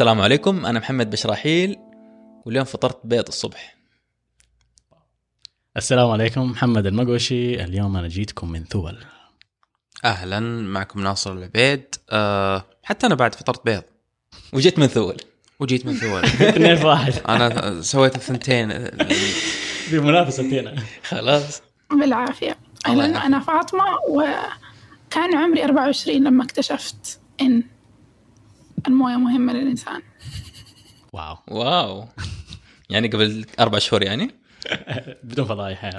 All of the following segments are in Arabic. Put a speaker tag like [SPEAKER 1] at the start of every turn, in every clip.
[SPEAKER 1] السلام عليكم. أنا محمد بشراحيل واليوم فطرت بيض الصبح.
[SPEAKER 2] السلام عليكم محمد المقوشي. اليوم أنا جيتكم من ثول.
[SPEAKER 3] أهلا معكم ناصر العبيد. أه حتى أنا بعد فطرت بيض.
[SPEAKER 1] وجيت من ثول.
[SPEAKER 3] وجيت من ثول.
[SPEAKER 2] اثنين في واحد.
[SPEAKER 3] أنا سويت الثنتين.
[SPEAKER 2] هنا
[SPEAKER 1] خلاص.
[SPEAKER 4] بالعافية. لأنه أنا فاطمة وكان عمري 24 لما اكتشفت إن الموية مهمة للإنسان.
[SPEAKER 2] wow.
[SPEAKER 1] wow. يعني قبل أربع شهور يعني؟
[SPEAKER 2] بدون فضايح.
[SPEAKER 4] لا,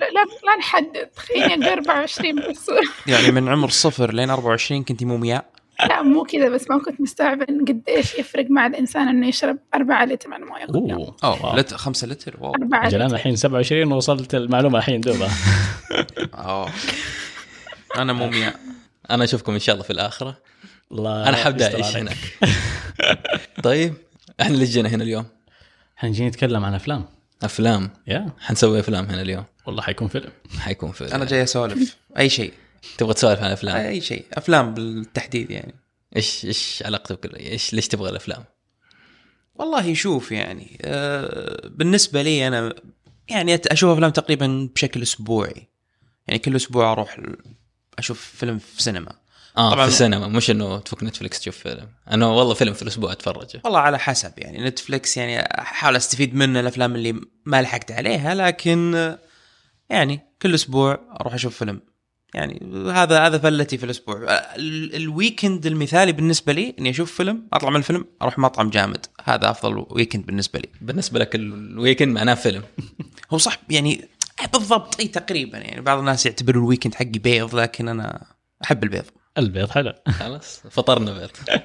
[SPEAKER 4] لا, لا نحدد. خليني أقول 24 بس.
[SPEAKER 3] يعني من عمر صفر لين 24 كنتي مومياء
[SPEAKER 4] لا مو كذا بس ما كنت مستوعبة إن قديش يفرق مع الإنسان إنه يشرب 4 لتر من الموية. كل يوم
[SPEAKER 2] اوه.
[SPEAKER 3] لتر خمسة لتر wow.
[SPEAKER 4] 4
[SPEAKER 2] أجل أنا
[SPEAKER 4] لتر.
[SPEAKER 2] الحين 27 ووصلت المعلومة الحين دوبها
[SPEAKER 3] أوه. أنا مومياء
[SPEAKER 1] أنا أشوفكم إن شاء الله في الآخرة.
[SPEAKER 2] الله
[SPEAKER 1] أنا حبدا اعيش. هناك. طيب إحنا ليش جينا هنا اليوم؟
[SPEAKER 2] إحنا جايين نتكلم عن أفلام.
[SPEAKER 1] أفلام؟
[SPEAKER 2] يا.
[SPEAKER 1] حنسوي أفلام هنا اليوم.
[SPEAKER 2] والله حيكون فيلم.
[SPEAKER 1] حيكون في
[SPEAKER 3] أنا جاي أسولف. أي شيء.
[SPEAKER 1] تبغى تسولف عن أفلام؟
[SPEAKER 3] أي شيء. أفلام بالتحديد يعني.
[SPEAKER 1] إيش إيش علاقتك إيش ليش تبغى الأفلام؟
[SPEAKER 3] والله شوف يعني آه بالنسبة لي أنا يعني أشوف أفلام تقريبا بشكل أسبوعي. يعني كل أسبوع أروح أشوف فيلم في سينما.
[SPEAKER 1] آه
[SPEAKER 3] طبعاً.
[SPEAKER 1] في السينما مش إنه تفتح نتفلكس تشوف فيلم. أنا والله فيلم في الأسبوع اتفرجه
[SPEAKER 3] والله على حسب يعني نتفلكس يعني أحاول أستفيد من الأفلام اللي ما لحقت عليها لكن يعني كل أسبوع أروح أشوف فيلم. يعني هذا هذا فلتي في الأسبوع. ال- ال weekend المثالي بالنسبة لي إني أشوف فيلم أطلع من الفيلم أروح مطعم جامد. هذا أفضل weekend بالنسبة لي.
[SPEAKER 1] بالنسبة لك ال weekend معناه فيلم.
[SPEAKER 3] هو صح يعني بالضبط أي تقريبا يعني بعض الناس يعتبروا ال weekend حقي بيض لكن أنا أحب البيض.
[SPEAKER 2] البيض حلو.
[SPEAKER 1] خلاص فطرنا بيض.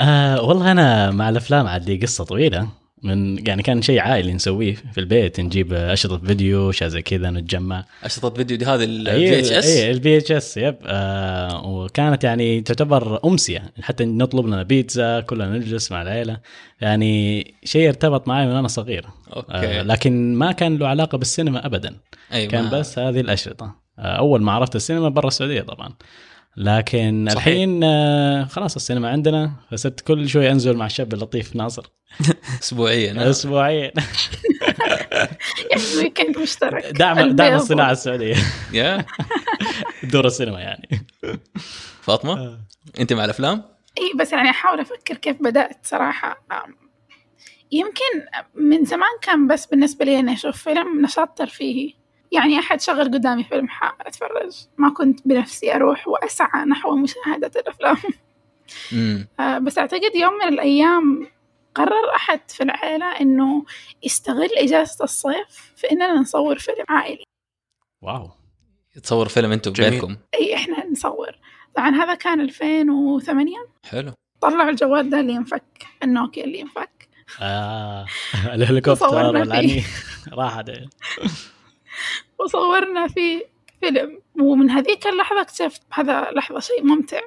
[SPEAKER 2] آه والله أنا مع الأفلام عاد لي قصة طويلة. من يعني كان شيء عائلي نسويه في البيت نجيب أشرطة فيديو اشياء زي كذا نتجمع.
[SPEAKER 1] أشرطة فيديو دي هذه ال VHS
[SPEAKER 2] اي ال VHS yep. آه وكانت يعني تعتبر أمسية. حتى نطلب لنا بيتزا كلنا نجلس مع العيلة. يعني شيء ارتبط معي من أنا صغير.
[SPEAKER 1] okay.
[SPEAKER 2] آه لكن ما كان له علاقة بالسينما ابدا.
[SPEAKER 1] أيوه
[SPEAKER 2] كان
[SPEAKER 1] ما-
[SPEAKER 2] بس هذه الأشرطة. آه أول ما عرفت السينما برا السعودية طبعا. لكن
[SPEAKER 3] صحيح.
[SPEAKER 2] الحين آه خلاص السينما عندنا فصرت كل شوي أنزل مع الشاب اللطيف ناصر.
[SPEAKER 1] اسبوعيا آه.
[SPEAKER 2] اسبوعيا.
[SPEAKER 4] يعني weekend مشترك؟
[SPEAKER 2] دعم دعم الصناعة السعودية.
[SPEAKER 1] yeah.
[SPEAKER 2] دور السينما يعني.
[SPEAKER 1] فاطمة أنت مع الأفلام؟
[SPEAKER 4] اي بس يعني أحاول أفكر كيف بدأت صراحة. يمكن من زمان كان بس بالنسبة لي اني أشوف فيلم نشاط ترفيهي. يعني أحد شغل قدامي فيلم أتفرج. ما كنت بنفسي أروح وأسعى نحو مشاهدة الأفلام.
[SPEAKER 1] امم
[SPEAKER 4] آه، بس أعتقد يوم من الأيام قرر أحد في العائله إنه يستغل إجازة الصيف في إننا نصور فيلم عائلي.
[SPEAKER 2] واو.
[SPEAKER 1] تصور فيلم أنتم
[SPEAKER 3] جميل.
[SPEAKER 1] بينكم
[SPEAKER 4] إي إحنا نصور. طبعا هذا كان 2008
[SPEAKER 1] حلو.
[SPEAKER 4] طلعوا الجوال ده اللي ينفك النوكيا اللي ينفك.
[SPEAKER 2] آه. الهليكوبتر. والعني راح
[SPEAKER 4] وصورنا فيه فيلم. ومن هذيك اللحظة اكتشفت هذا لحظة شيء ممتع.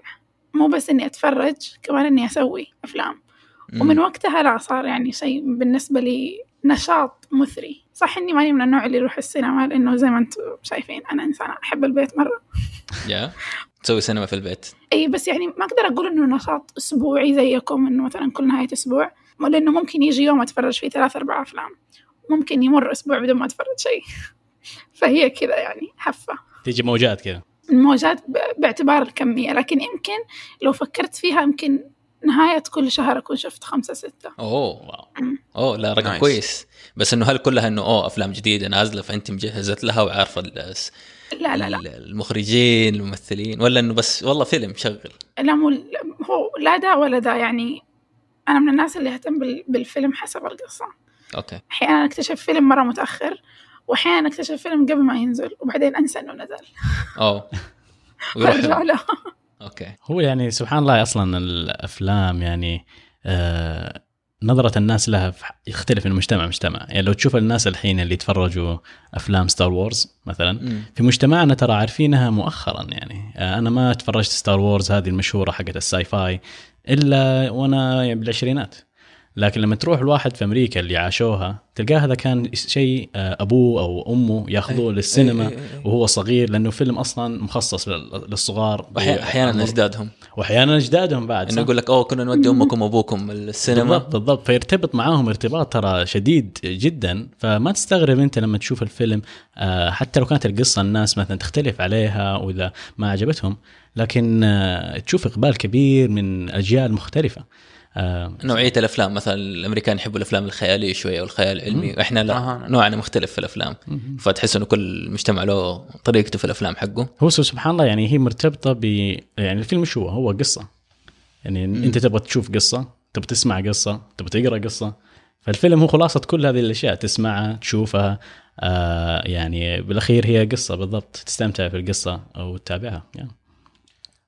[SPEAKER 4] مو بس إني أتفرج كمان إني أسوي أفلام. ومن وقتها لا صار يعني شيء بالنسبة لي نشاط مثري. صح إني ماني من النوع اللي يروح السينما لأنه زي ما أنتم شايفين أنا إنسانة أحب البيت مرة.
[SPEAKER 1] yeah. تسوي سينما في البيت.
[SPEAKER 4] أي بس يعني ما أقدر أقول إنه نشاط أسبوعي زيكم إنه مثلا كل نهاية أسبوع. لأنه ممكن يجي يوم أتفرج فيه ثلاث أربع أفلام. ممكن يمر أسبوع بدون ما أتفرج شيء. فهي كذا يعني حفة.
[SPEAKER 2] تيجي موجات كذا.
[SPEAKER 4] الموجات باعتبار الكمية لكن يمكن لو فكرت فيها يمكن نهاية كل شهر أكون شفت خمسة ستة.
[SPEAKER 1] أوه
[SPEAKER 2] wow.
[SPEAKER 1] أوه لا رقم
[SPEAKER 3] nice.
[SPEAKER 1] كويس. بس إنه هل كلها إنه أوه أفلام جديدة نازلة فأنت مجهزت لها وعارفة ال-
[SPEAKER 4] لا لا لا.
[SPEAKER 1] ال- المخرجين الممثلين ولا إنه بس والله فيلم شغل؟
[SPEAKER 4] لا مو هو لا دا ولا دا يعني أنا من الناس اللي أهتم بال- بالفيلم حسب القصة.
[SPEAKER 1] okay.
[SPEAKER 4] أحيانا أكتشف فيلم مرة متأخر وأحيانا أكتشف فيلم قبل ما ينزل وبعدين أنسى إنه نزل.
[SPEAKER 1] اوه ويروح
[SPEAKER 4] فأرجع له.
[SPEAKER 1] okay.
[SPEAKER 2] هو يعني سبحان الله أصلا الأفلام يعني آه نظرة الناس لها يختلف من مجتمع لمجتمع. يعني لو تشوف الناس الحين اللي يتفرجوا أفلام Star Wars مثلا
[SPEAKER 1] مم.
[SPEAKER 2] في مجتمعنا ترى عارفينها مؤخرا يعني. آه، أنا ما تفرجت Star Wars هذه المشهورة حقت ال sci-fi إلا وأنا بالعشرينات. لكن لما تروح الواحد في أمريكا اللي عاشوها تلقاه هذا كان شيء آه، أبوه أو أمه يأخذوه للسينما
[SPEAKER 1] إيه، إيه، إيه.
[SPEAKER 2] وهو صغير لأنه فيلم أصلا مخصص لل- للصغار.
[SPEAKER 1] أحيانا أجدادهم.
[SPEAKER 2] وأحيانا أجدادهم بعد إنه؟
[SPEAKER 1] يقول لك أوه كنا نودي امكم وابوكم السينما
[SPEAKER 2] بالضبط بالضبط. فيرتبط معاهم ارتباط ترى شديد جدا. فما تستغرب أنت لما تشوف الفيلم آه، حتى لو كانت القصة الناس مثلا تختلف عليها وإذا ما عجبتهم لكن آه، تشوف إقبال كبير من أجيال مختلفة.
[SPEAKER 1] نوعية الأفلام مثلا الأمريكان يحبوا الأفلام الخيالية شوية والخيال العلمي وإحنا لا.
[SPEAKER 3] أها.
[SPEAKER 1] نوعنا مختلف في الأفلام. فتحس إنه كل مجتمع له طريقته في الأفلام حقه.
[SPEAKER 2] هو سبحان الله يعني هي مرتبطة ب يعني الفيلم شو هو؟ هو قصة. يعني أنت تبغى تشوف قصة تبغى تسمع قصة تبغى تقرأ قصة. فالفيلم هو خلاصة كل هذه الأشياء تسمعها تشوفها. آه يعني بالأخير هي قصة بالضبط تستمتع في القصة أو تتابعها. يعني.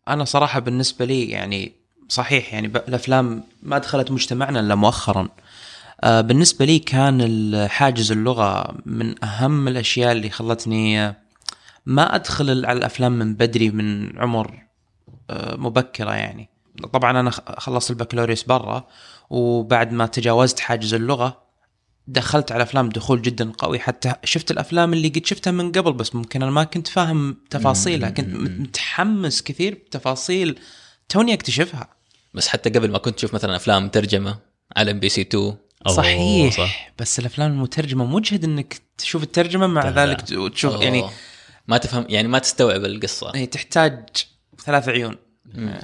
[SPEAKER 3] أنا صراحة بالنسبة لي يعني صحيح يعني الأفلام ما دخلت مجتمعنا إلا مؤخرا. آه، بالنسبة لي كان حاجز اللغة من أهم الأشياء اللي خلتني آه، ما أدخل على الأفلام من بدري من عمر آه، مبكرة يعني. طبعا أنا خلصت البكالوريوس برا وبعد ما تجاوزت حاجز اللغة دخلت على أفلام دخول جدا قوي. حتى شفت الأفلام اللي قد شفتها من قبل بس ممكن أنا ما كنت فاهم تفاصيلها كنت مت- متحمس كثير بتفاصيل توني أكتشفها.
[SPEAKER 1] بس حتى قبل ما كنت تشوف مثلا أفلام ترجمة على MBC 2
[SPEAKER 2] أوه،
[SPEAKER 3] صحيح
[SPEAKER 2] صح.
[SPEAKER 3] بس الأفلام المترجمة مجهد إنك تشوف الترجمة مع
[SPEAKER 2] تابع.
[SPEAKER 3] ذلك ت- وتشوف
[SPEAKER 1] أوه.
[SPEAKER 3] يعني
[SPEAKER 1] ما تفهم يعني ما تستوعب القصة
[SPEAKER 3] هي تحتاج ثلاث عيون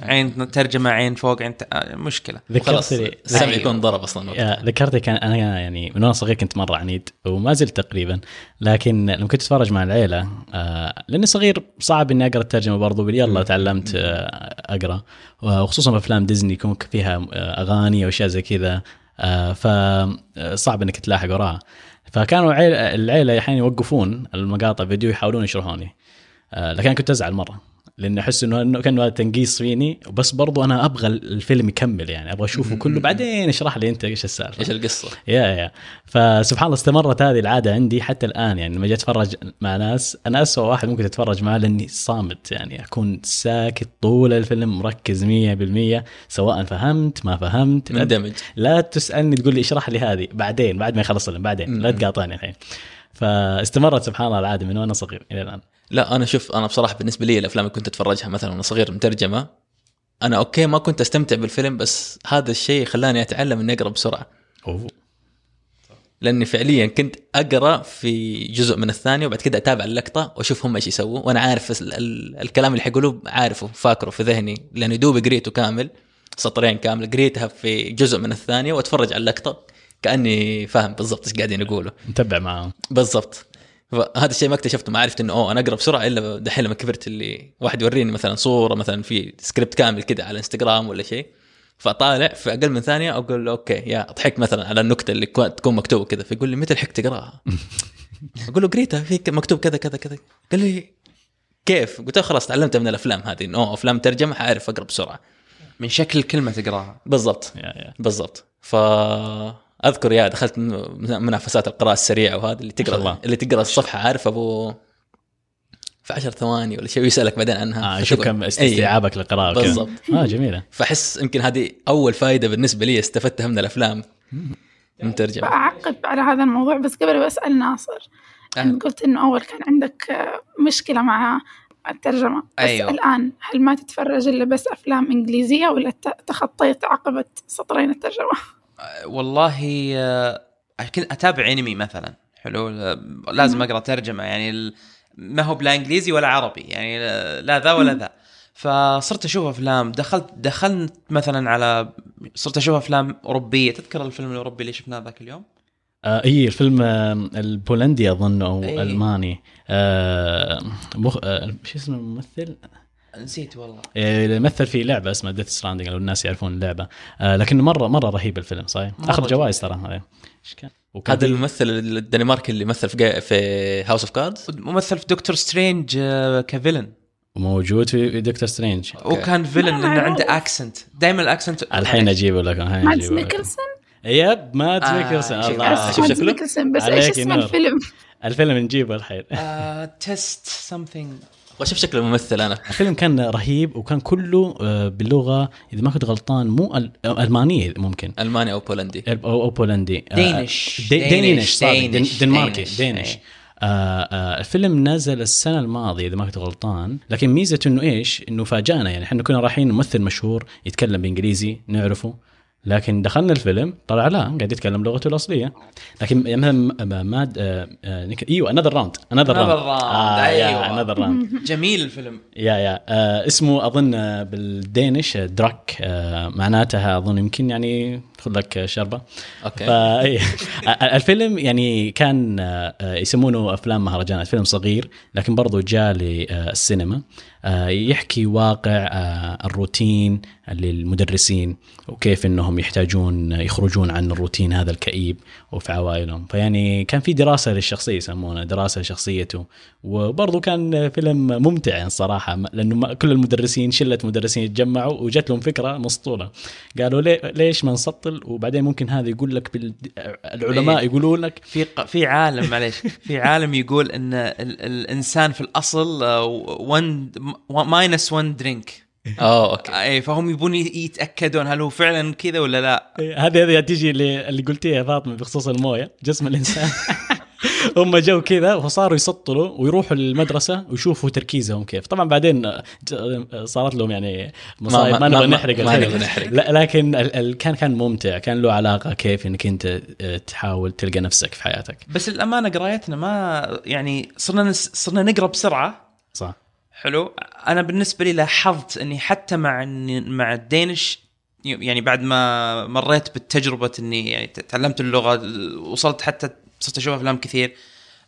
[SPEAKER 3] عين ترجمة عين فوق عين ت... آه، مشكلة.
[SPEAKER 1] خلاص السمع. يكون ضرب
[SPEAKER 2] أصلا. ذكرتني كان أنا يعني من وأنا صغير كنت مرة عنيد وما زلت تقريبا. لكن لما كنت أتفرج مع العيلة آه لأني صغير صعب إني أقرأ الترجمة برضو يلا تعلمت آه أقرأ. وخصوصا في أفلام ديزني يكون فيها آه أغاني وأشياء زي كذا. آه فصعب إنك تلاحق وراها. فكانوا عيل العيلة أحيانا يوقفون المقاطع فيديو يحاولون يشرحوني. آه لكن أنا كنت أزعل مرة. لأني أحس إنه كأنه هذا تنقيص فيني بس برضو أنا أبغى الفيلم يكمل يعني أبغى أشوفه كله. بعدين اشرح لي أنت إيش السالفة.
[SPEAKER 1] إيش القصة؟
[SPEAKER 2] يا يا. فسبحان الله استمرت هذه العادة عندي حتى الآن يعني لما جيت أتفرج مع ناس أنا اسوء واحد ممكن تتفرج معاه لأني صامت يعني أكون ساكت طول الفيلم مركز 100% سواء فهمت ما فهمت. لا,
[SPEAKER 1] مندمج.
[SPEAKER 2] لا تسألني تقول لي اشرح لي هذه. بعدين بعد ما يخلص الفيلم بعدين. لا تقاطعني الحين. فاستمرت سبحان الله العادة من وأنا صغير إلى الآن.
[SPEAKER 1] لا أنا شوف أنا بصراحة بالنسبة لي الأفلام اللي كنت أتفرجها مثلا وأنا صغير مترجمة أنا أوكي ما كنت أستمتع بالفيلم بس هذا الشيء خلاني أتعلم إني أقرأ بسرعة.
[SPEAKER 2] أوه.
[SPEAKER 1] لأني فعليا كنت أقرأ في جزء من الثانية وبعد كده أتابع اللقطة وأشوف هم إيش يسووا وأنا عارف ال- ال- الكلام اللي حيقولوه عارفه فاكره في ذهني لاني دوب قريته كامل سطرين كامل قريتها في جزء من الثانية وأتفرج على اللقطة كأني فاهم بالضبط إيش قاعدين يقولوا.
[SPEAKER 2] متبع معاهم.
[SPEAKER 1] بالضبط. فهذا الشيء ما اكتشفته ما عرفت إنه أوه أنا أقرأ بسرعة إلا دحين لما كبرت اللي واحد يوريني مثلا صورة مثلا في سكريبت كامل كده على انستغرام ولا شيء فطالع في أقل من ثانية أقول له okay يا أضحك مثلا على النكتة اللي كو- تكون مكتوبة كذا فيقول لي متى لحقت تقراها؟ أقول له قريتها في مكتوب كذا كذا كذا. قال لي كيف؟ قلت له خلاص تعلمتها من الأفلام هذه إنه أوه، أفلام ترجمة حاعرف أقرأ بسرعة.
[SPEAKER 3] من شكل الكلمة تقراها.
[SPEAKER 1] بالضبط.
[SPEAKER 2] يا يا.
[SPEAKER 1] فاذكر يا دخلت من- منافسات القراءة السريعة وهذا اللي تقرأ
[SPEAKER 2] الله.
[SPEAKER 1] اللي تقرأ الصفحة عارف أبو في عشر ثواني ولا شيء ويسألك بعدين عنها
[SPEAKER 2] آه شوف
[SPEAKER 1] فتقول-
[SPEAKER 2] كم
[SPEAKER 1] أي.
[SPEAKER 2] استيعابك للقراءة وكذا.
[SPEAKER 1] بالضبط.
[SPEAKER 2] آه جميلة
[SPEAKER 1] فاحس يمكن هذه أول فائده بالنسبة لي استفدتها من الأفلام مترجمه
[SPEAKER 4] بعقب على هذا الموضوع بس قبل بسأل ناصر أنت قلت إنه أول كان عندك آه، مشكلة مع الترجمة بس
[SPEAKER 3] أيوه.
[SPEAKER 4] الآن هل ما تتفرج إلا بس أفلام إنجليزية ولا تخطيت عقبة سطرين الترجمة؟
[SPEAKER 3] والله آه، كنت أتابع انمي مثلا حلو لازم أقرأ ترجمة يعني ما هو بلا إنجليزي ولا عربي يعني لا- ذا ولا ذا فصرت أشوف أفلام دخلت دخلت مثلا على صرت أشوف أفلام أوروبية تذكر الفيلم الأوروبي اللي شفناه ذاك اليوم؟
[SPEAKER 2] آه هي الفيلم آه البولندي أظن أو
[SPEAKER 3] إيه.
[SPEAKER 2] ألماني آه مخ... آه شو اسمه الممثل؟
[SPEAKER 3] نسيت والله
[SPEAKER 2] اللي مثل في لعبة اسمها Death Stranding لو الناس يعرفون اللعبة آه لكن مره مرة رهيب الفيلم صحيح
[SPEAKER 3] أخذ.
[SPEAKER 2] جوائز ترى هذا إيش كان؟
[SPEAKER 1] هذا الممثل الدنماركي اللي مثل في في House of Cards
[SPEAKER 3] ممثل في Doctor Strange آه، ك villain
[SPEAKER 2] موجود في Doctor Strange
[SPEAKER 3] وكان villain
[SPEAKER 4] لأنه.
[SPEAKER 3] عنده accent دائما ال accent
[SPEAKER 2] الحين أجيبه لك الحين
[SPEAKER 4] مادز. ميكلسون؟
[SPEAKER 2] يب مادز
[SPEAKER 3] آه،
[SPEAKER 2] ميكلسون
[SPEAKER 3] شوف-
[SPEAKER 2] الله
[SPEAKER 1] شوف
[SPEAKER 4] مادز
[SPEAKER 1] شكله؟
[SPEAKER 4] ميكلسون بس
[SPEAKER 2] عليك
[SPEAKER 4] إيش اسم. الفيلم؟
[SPEAKER 2] الفيلم نجيبه الحين
[SPEAKER 3] taste something
[SPEAKER 1] واشوف شكل الممثل أنا
[SPEAKER 2] الفيلم كان رهيب وكان كله آه، باللغة إذا ما كنت غلطان مو ألمانية ممكن
[SPEAKER 1] ألماني أو بولندي
[SPEAKER 2] أو أو بولندي Danish. Da- Danish.
[SPEAKER 3] Danish.
[SPEAKER 2] دنماركي
[SPEAKER 3] Danish.
[SPEAKER 2] Danish
[SPEAKER 3] إيه.
[SPEAKER 2] آه آه الفيلم نزل السنة الماضية إذا ما كنت غلطان لكن ميزته إنه إيش إنه فاجأنا يعني إحنا كنا رايحين ممثل مشهور يتكلم بإنجليزي نعرفه لكن دخلنا الفيلم طلع لا قاعد يتكلم لغته الأصلية. لكن مثلا ماد آه آه إيوه Another Round
[SPEAKER 3] Another Round. أيوة.
[SPEAKER 2] Another Round
[SPEAKER 3] جميل الفيلم.
[SPEAKER 2] yeah yeah. آه اسمه أظن آه، بال Danish Druk. آه معناتها أظن يمكن يعني خذ لك
[SPEAKER 1] شربة.
[SPEAKER 2] okay. إيه. الفيلم يعني كان يسمونه أفلام مهرجانات فيلم صغير لكن برضو جاء للسينما. يحكي واقع آه، الروتين للمدرسين وكيف إنهم يحتاجون يخرجون عن الروتين هذا الكئيب وفي عوائلهم. فيعني كان في دراسة للشخصية يسمونها دراسة لشخصيته وبرضو كان فيلم ممتع يعني صراحة لأنه كل المدرسين شلة مدرسين يتجمعوا وجت لهم فكرة مسطوله قالوا ليش ما نسطل؟ وبعدين ممكن هذا يقول لك بال... العلماء
[SPEAKER 3] إيه.
[SPEAKER 2] يقولون لك
[SPEAKER 3] في في عالم معليش. في عالم يقول إن ال الإنسان في الأصل 1 minus 1 drink
[SPEAKER 1] آه okay.
[SPEAKER 3] اي فهم يبون يتأكدون هل هو فعلا كذا ولا لا.
[SPEAKER 2] إيه، هذه هذه تيجي اللي اللي قلتيها يا فاطمة بخصوص الموية جسم الإنسان. هم جو كذا وصاروا يسطلوا ويروحوا للمدرسة ويشوفوا تركيزهم كيف. طبعا بعدين ج- صارت لهم يعني مصايب ما,
[SPEAKER 1] ما-
[SPEAKER 2] نبغى نحرق
[SPEAKER 1] ما. نبغى نحرق.
[SPEAKER 2] لكن ال- ال- كان كان ممتع كان له علاقة كيف إنك أنت آه، تحاول تلقى نفسك في حياتك.
[SPEAKER 3] بس الأمانة قرايتنا ما يعني صرنا صرنا نقرأ بسرعة.
[SPEAKER 2] صح.
[SPEAKER 3] حلو. أنا بالنسبة لي لاحظت إني حتى مع مع الدينش يعني بعد ما مريت بالتجربة إني يعني تعلمت اللغة وصلت حتى صرت أشوف أفلام كثير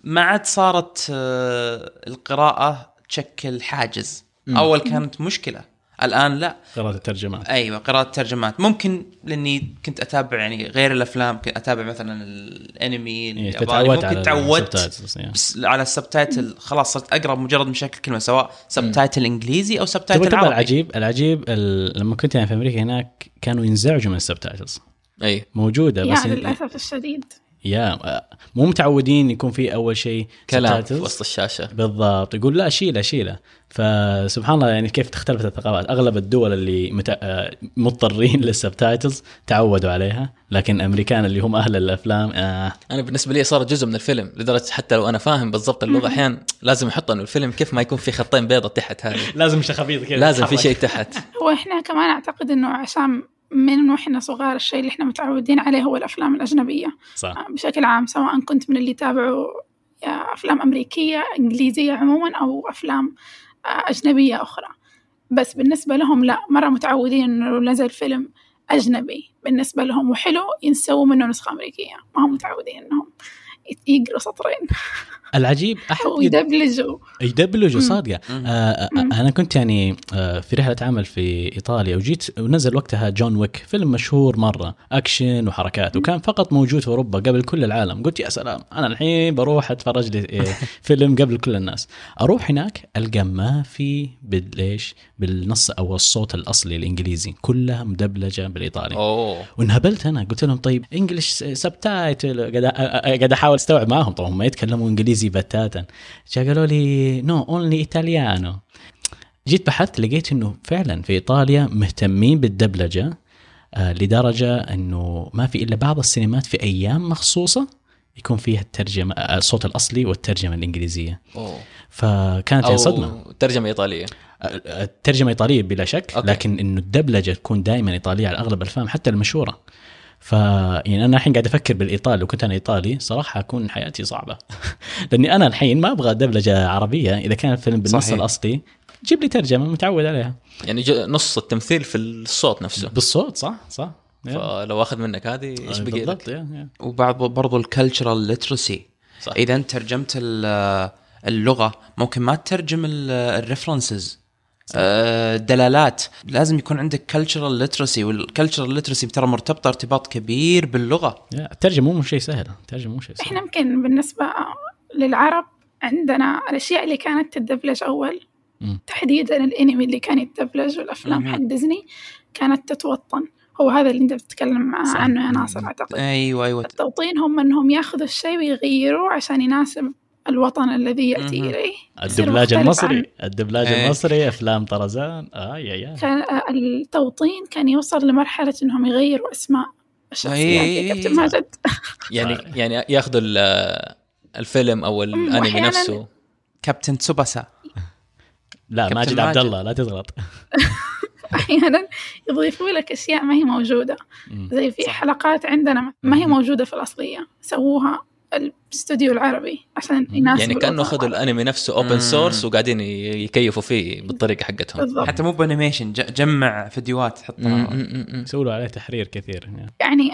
[SPEAKER 3] ما عاد صارت آه، القراءة تشكل حاجز. أول كانت مشكلة. الآن لا.
[SPEAKER 2] قراءة الترجمات.
[SPEAKER 3] أيوه قراءة ترجمات ممكن لأني كنت أتابع يعني غير الأفلام كنت أتابع مثلا الأنمي
[SPEAKER 2] إيه،
[SPEAKER 3] الياباني ممكن تعودت
[SPEAKER 2] يعني.
[SPEAKER 3] على ال subtitle خلاص صرت أقرأ مجرد ما أشاهد كلمة سواء subtitle
[SPEAKER 2] إنجليزي
[SPEAKER 3] أو
[SPEAKER 2] subtitle
[SPEAKER 3] عربي.
[SPEAKER 2] العجيب العجيب ال- لما كنت يعني في أمريكا هناك كانوا ينزعجوا من ال
[SPEAKER 1] subtitles
[SPEAKER 2] أي.
[SPEAKER 4] موجودة
[SPEAKER 2] بس
[SPEAKER 4] للأسف الشديد.
[SPEAKER 2] yeah مو متعودين يكون في أول شيء
[SPEAKER 1] كلام في. وسط الشاشة.
[SPEAKER 2] بالضبط. يقول لا شيله شيله. فسبحان الله يعني كيف تختلف الثقافات. أغلب الدول اللي مت... آه، مضطرين لل subtitles تعودوا عليها لكن الامريكان اللي هم أهل الأفلام آه.
[SPEAKER 1] أنا بالنسبة لي صار جزء من الفيلم لدرجة حتى لو أنا فاهم بالضبط اللغة أحيانا لازم أحط إنه الفيلم كيف ما يكون في خطين بيضة تحت هذه
[SPEAKER 2] لازم شخبيط كذا.
[SPEAKER 1] لازم في. شيء تحت.
[SPEAKER 4] هو إحنا كمان أعتقد إنه عشان من وإحنا صغار الشيء اللي إحنا متعودين عليه هو الأفلام الأجنبية.
[SPEAKER 2] صح.
[SPEAKER 4] بشكل عام سواء كنت من اللي يتابعوا أفلام أمريكية إنجليزية عموما أو أفلام أجنبية أخرى. بس بالنسبة لهم لا مرة متعودين لو نزل فيلم أجنبي بالنسبة لهم وحلو ينسووا منه نسخة أمريكية. ما هم متعودين إنهم يت- يقروا سطرين.
[SPEAKER 2] العجيب احد
[SPEAKER 4] يدبلجوا
[SPEAKER 2] يدبلجوا
[SPEAKER 3] صادقة.
[SPEAKER 2] آه آه،
[SPEAKER 4] مم.
[SPEAKER 2] أنا كنت يعني آه في رحلة عمل في إيطاليا وجيت ونزل وقتها John Wick فيلم مشهور مرة أكشن وحركات وكان فقط موجود في أوروبا قبل كل العالم. قلت يا سلام أنا الحين بروح أتفرج لي آه، فيلم قبل كل الناس. أروح هناك ألقى ما في بالايش بالنص أو الصوت الأصلي الإنجليزي كلها مدبلجة بالإيطالي.
[SPEAKER 1] أوه.
[SPEAKER 2] وانهبلت أنا قلت لهم طيب English subtitle قاعد قاعد أحاول أستوعب معهم طبعا ما يتكلموا إنجليزي بتاتا. جا قالوا لي no only italiano جيت بحثت لقيت إنه فعلا في إيطاليا مهتمين بالدبلجة آه لدرجة إنه ما في إلا بعض السينمات في أيام مخصوصة يكون فيها الترجمة آه، الصوت الأصلي والترجمة الإنجليزية.
[SPEAKER 1] اوه
[SPEAKER 2] فكانت
[SPEAKER 1] أو
[SPEAKER 2] صدمة.
[SPEAKER 1] ترجمة إيطالية.
[SPEAKER 2] الترجمه إيطالية بلا شك
[SPEAKER 1] أوكي.
[SPEAKER 2] لكن إنه الدبلجة تكون دائما إيطالية على أغلب الافلام حتى المشهورة. ف يعني أنا الحين قاعد أفكر بالإيطالي لو كنت أنا إيطالي صراحة أكون حياتي صعبة. لأني أنا الحين ما أبغى دبلجة عربية إذا كان الفيلم بالنص
[SPEAKER 3] صحيح.
[SPEAKER 2] الأصلي جيب لي ترجمة متعود عليها.
[SPEAKER 1] يعني نص التمثيل في الصوت نفسه.
[SPEAKER 2] بالصوت صح؟ صح.
[SPEAKER 1] فلو أخذ منك هذه إيش بقي
[SPEAKER 2] بالضبط
[SPEAKER 1] لك؟
[SPEAKER 3] وبعض برضو ال cultural
[SPEAKER 1] literacy
[SPEAKER 3] إذا أنت ترجمت ال- اللغة ممكن ما تترجم ال references الدلالات لازم يكون عندك cultural literacy وال cultural literacy ترى مرتبطة ارتباط كبير
[SPEAKER 2] باللغة. الترجمة مو شيء سهل الترجمة مو شيء
[SPEAKER 4] إحنا
[SPEAKER 2] سهل
[SPEAKER 4] يمكن بالنسبة للعرب عندنا الأشياء اللي كانت تدبلج أول
[SPEAKER 2] مم.
[SPEAKER 4] تحديدا الأنمي اللي كان يتدبلج والأفلام
[SPEAKER 3] مهم.
[SPEAKER 4] حق ديزني كانت تتوطن هو هذا اللي أنت بتتكلم. عنه يا ناصر أعتقد
[SPEAKER 3] أيوه أيوه
[SPEAKER 4] التوطين هم أنهم ياخذوا الشيء ويغيروه عشان يناسب الوطن الذي يأتي
[SPEAKER 3] مهم.
[SPEAKER 4] إليه.
[SPEAKER 2] الدبلاج المصري.
[SPEAKER 4] عن-
[SPEAKER 2] الدبلاج
[SPEAKER 3] إيه.
[SPEAKER 2] المصري أفلام طرزان. آه يا يا.
[SPEAKER 4] كان التوطين كان يوصل لمرحلة إنهم يغيروا أسماء الشخصيات.
[SPEAKER 3] إيه.
[SPEAKER 4] يا كابتن ماجد.
[SPEAKER 1] يعني يعني ياخذوا ال- الفيلم أو
[SPEAKER 4] الأنمي
[SPEAKER 1] نفسه.
[SPEAKER 3] كابتن تسوباسا.
[SPEAKER 2] لا ماجد عبد. الله لا تغلط
[SPEAKER 4] أحيانا يضيفوا لك أشياء ما هي موجودة.
[SPEAKER 2] مم.
[SPEAKER 4] زي في حلقات عندنا ما هي موجودة في الأصلية. سووها الاستوديو العربي عشان يناسب
[SPEAKER 1] يعني
[SPEAKER 4] كأنه
[SPEAKER 1] اخذوا. الأنمي نفسه
[SPEAKER 3] open.
[SPEAKER 1] source وقاعدين يكيفوا فيه بالطريقة حقتهم
[SPEAKER 4] بالضبط
[SPEAKER 3] حتى مو ب animation ج- جمع فيديوهات حطها.
[SPEAKER 2] يسووا له عليه تحرير كثير يعني.
[SPEAKER 4] يعني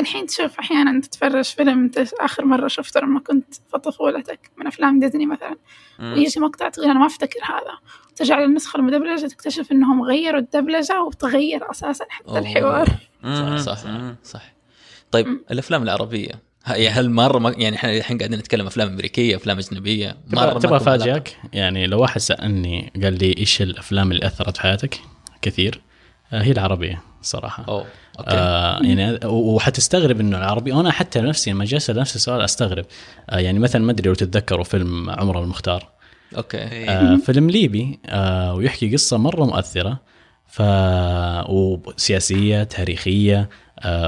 [SPEAKER 4] الحين تشوف أحيانا تتفرج فيلم أنت آخر مرة شفته لما كنت في طفولتك من أفلام ديزني مثلا. ويجي مقطع تقول أنا ما أفتكر هذا ترجع للنسخة المدبلجة تكتشف إنهم غيروا الدبلجة وتغير أساسا حتى
[SPEAKER 1] أوه.
[SPEAKER 4] الحوار.
[SPEAKER 1] صح صح. صح طيب. الأفلام العربية هل مرة ما يعني إحنا الحين قاعدين نتكلم أفلام أمريكية أفلام أجنبية مرة
[SPEAKER 2] تبغى؟ افاجئك يعني لو واحد سألني قال لي إيش الأفلام اللي أثرت في حياتك؟ كثير. آه، هي العربية صراحة.
[SPEAKER 1] أوه okay.
[SPEAKER 2] آه يعني وحتستغرب إنه العربي وأنا حتى نفسي لما جلست نفس السؤال أستغرب. آه يعني مثلا ما أدري لو تتذكروا فيلم عمر المختار.
[SPEAKER 1] okay.
[SPEAKER 3] إيه.
[SPEAKER 2] آه فيلم ليبي آه ويحكي قصة مرة مؤثرة. ف وسياسيه تاريخية.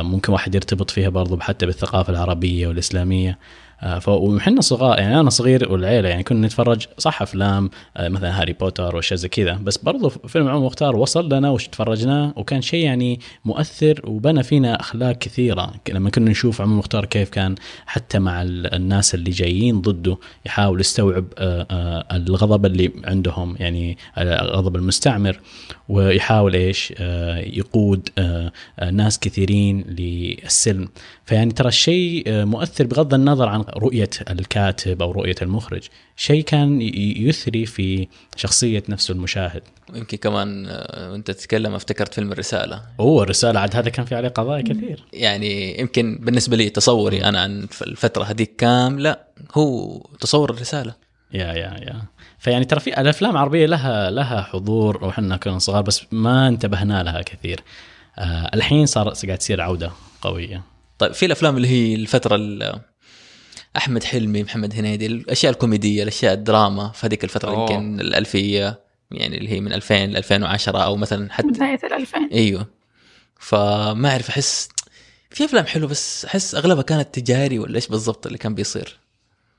[SPEAKER 2] ممكن واحد يرتبط فيها برضو حتى بالثقافة العربية والإسلامية. آه وحنا صغار يعني أنا صغير والعيلة يعني كنا نتفرج صح أفلام آه مثلا هاري بوتر وأشياء زي كذا. بس برضو فيلم عمر مختار وصل لنا وش تفرجناه وكان شيء يعني مؤثر وبنى فينا أخلاق كثيرة. لما كنا نشوف عمر مختار كيف كان حتى مع ال- الناس اللي جايين ضده يحاول يستوعب آه، آه، الغضب اللي عندهم يعني آه، غضب المستعمر ويحاول إيش آه، يقود آه، آه، ناس كثيرين للسلم. فيعني ترى الشيء آه، مؤثر بغض النظر عن رؤية الكاتب أو رؤية المخرج. شيء كان يثري في شخصية نفسه المشاهد.
[SPEAKER 1] يمكن كمان آه، وأنت تتكلم افتكرت فيلم الرسالة.
[SPEAKER 2] هو الرسالة عاد هذا كان في عليه قضايا كثير.
[SPEAKER 1] يعني يمكن بالنسبة لي تصوري أنا عن الف- الفترة هذيك كامله هو تصور الرسالة.
[SPEAKER 2] يا يا يا. فيعني ترى في الأفلام العربية لها لها حضور وحنا كنا صغار بس ما انتبهنا لها كثير. آه الحين صار قاعد تصير عودة قوية.
[SPEAKER 1] طيب في الأفلام اللي هي الفترة ال- أحمد حلمي محمد هنيدي الأشياء الكوميدية الأشياء الدراما في هذيك الفترة
[SPEAKER 3] أوه.
[SPEAKER 1] يمكن الألفية يعني اللي هي من 2000 ل 2010 أو مثلا حتى
[SPEAKER 4] بداية الألفين.
[SPEAKER 1] أيوه. فما أعرف أحس في أفلام حلوة بس أحس أغلبها كانت تجاري ولا إيش بالضبط اللي كان بيصير؟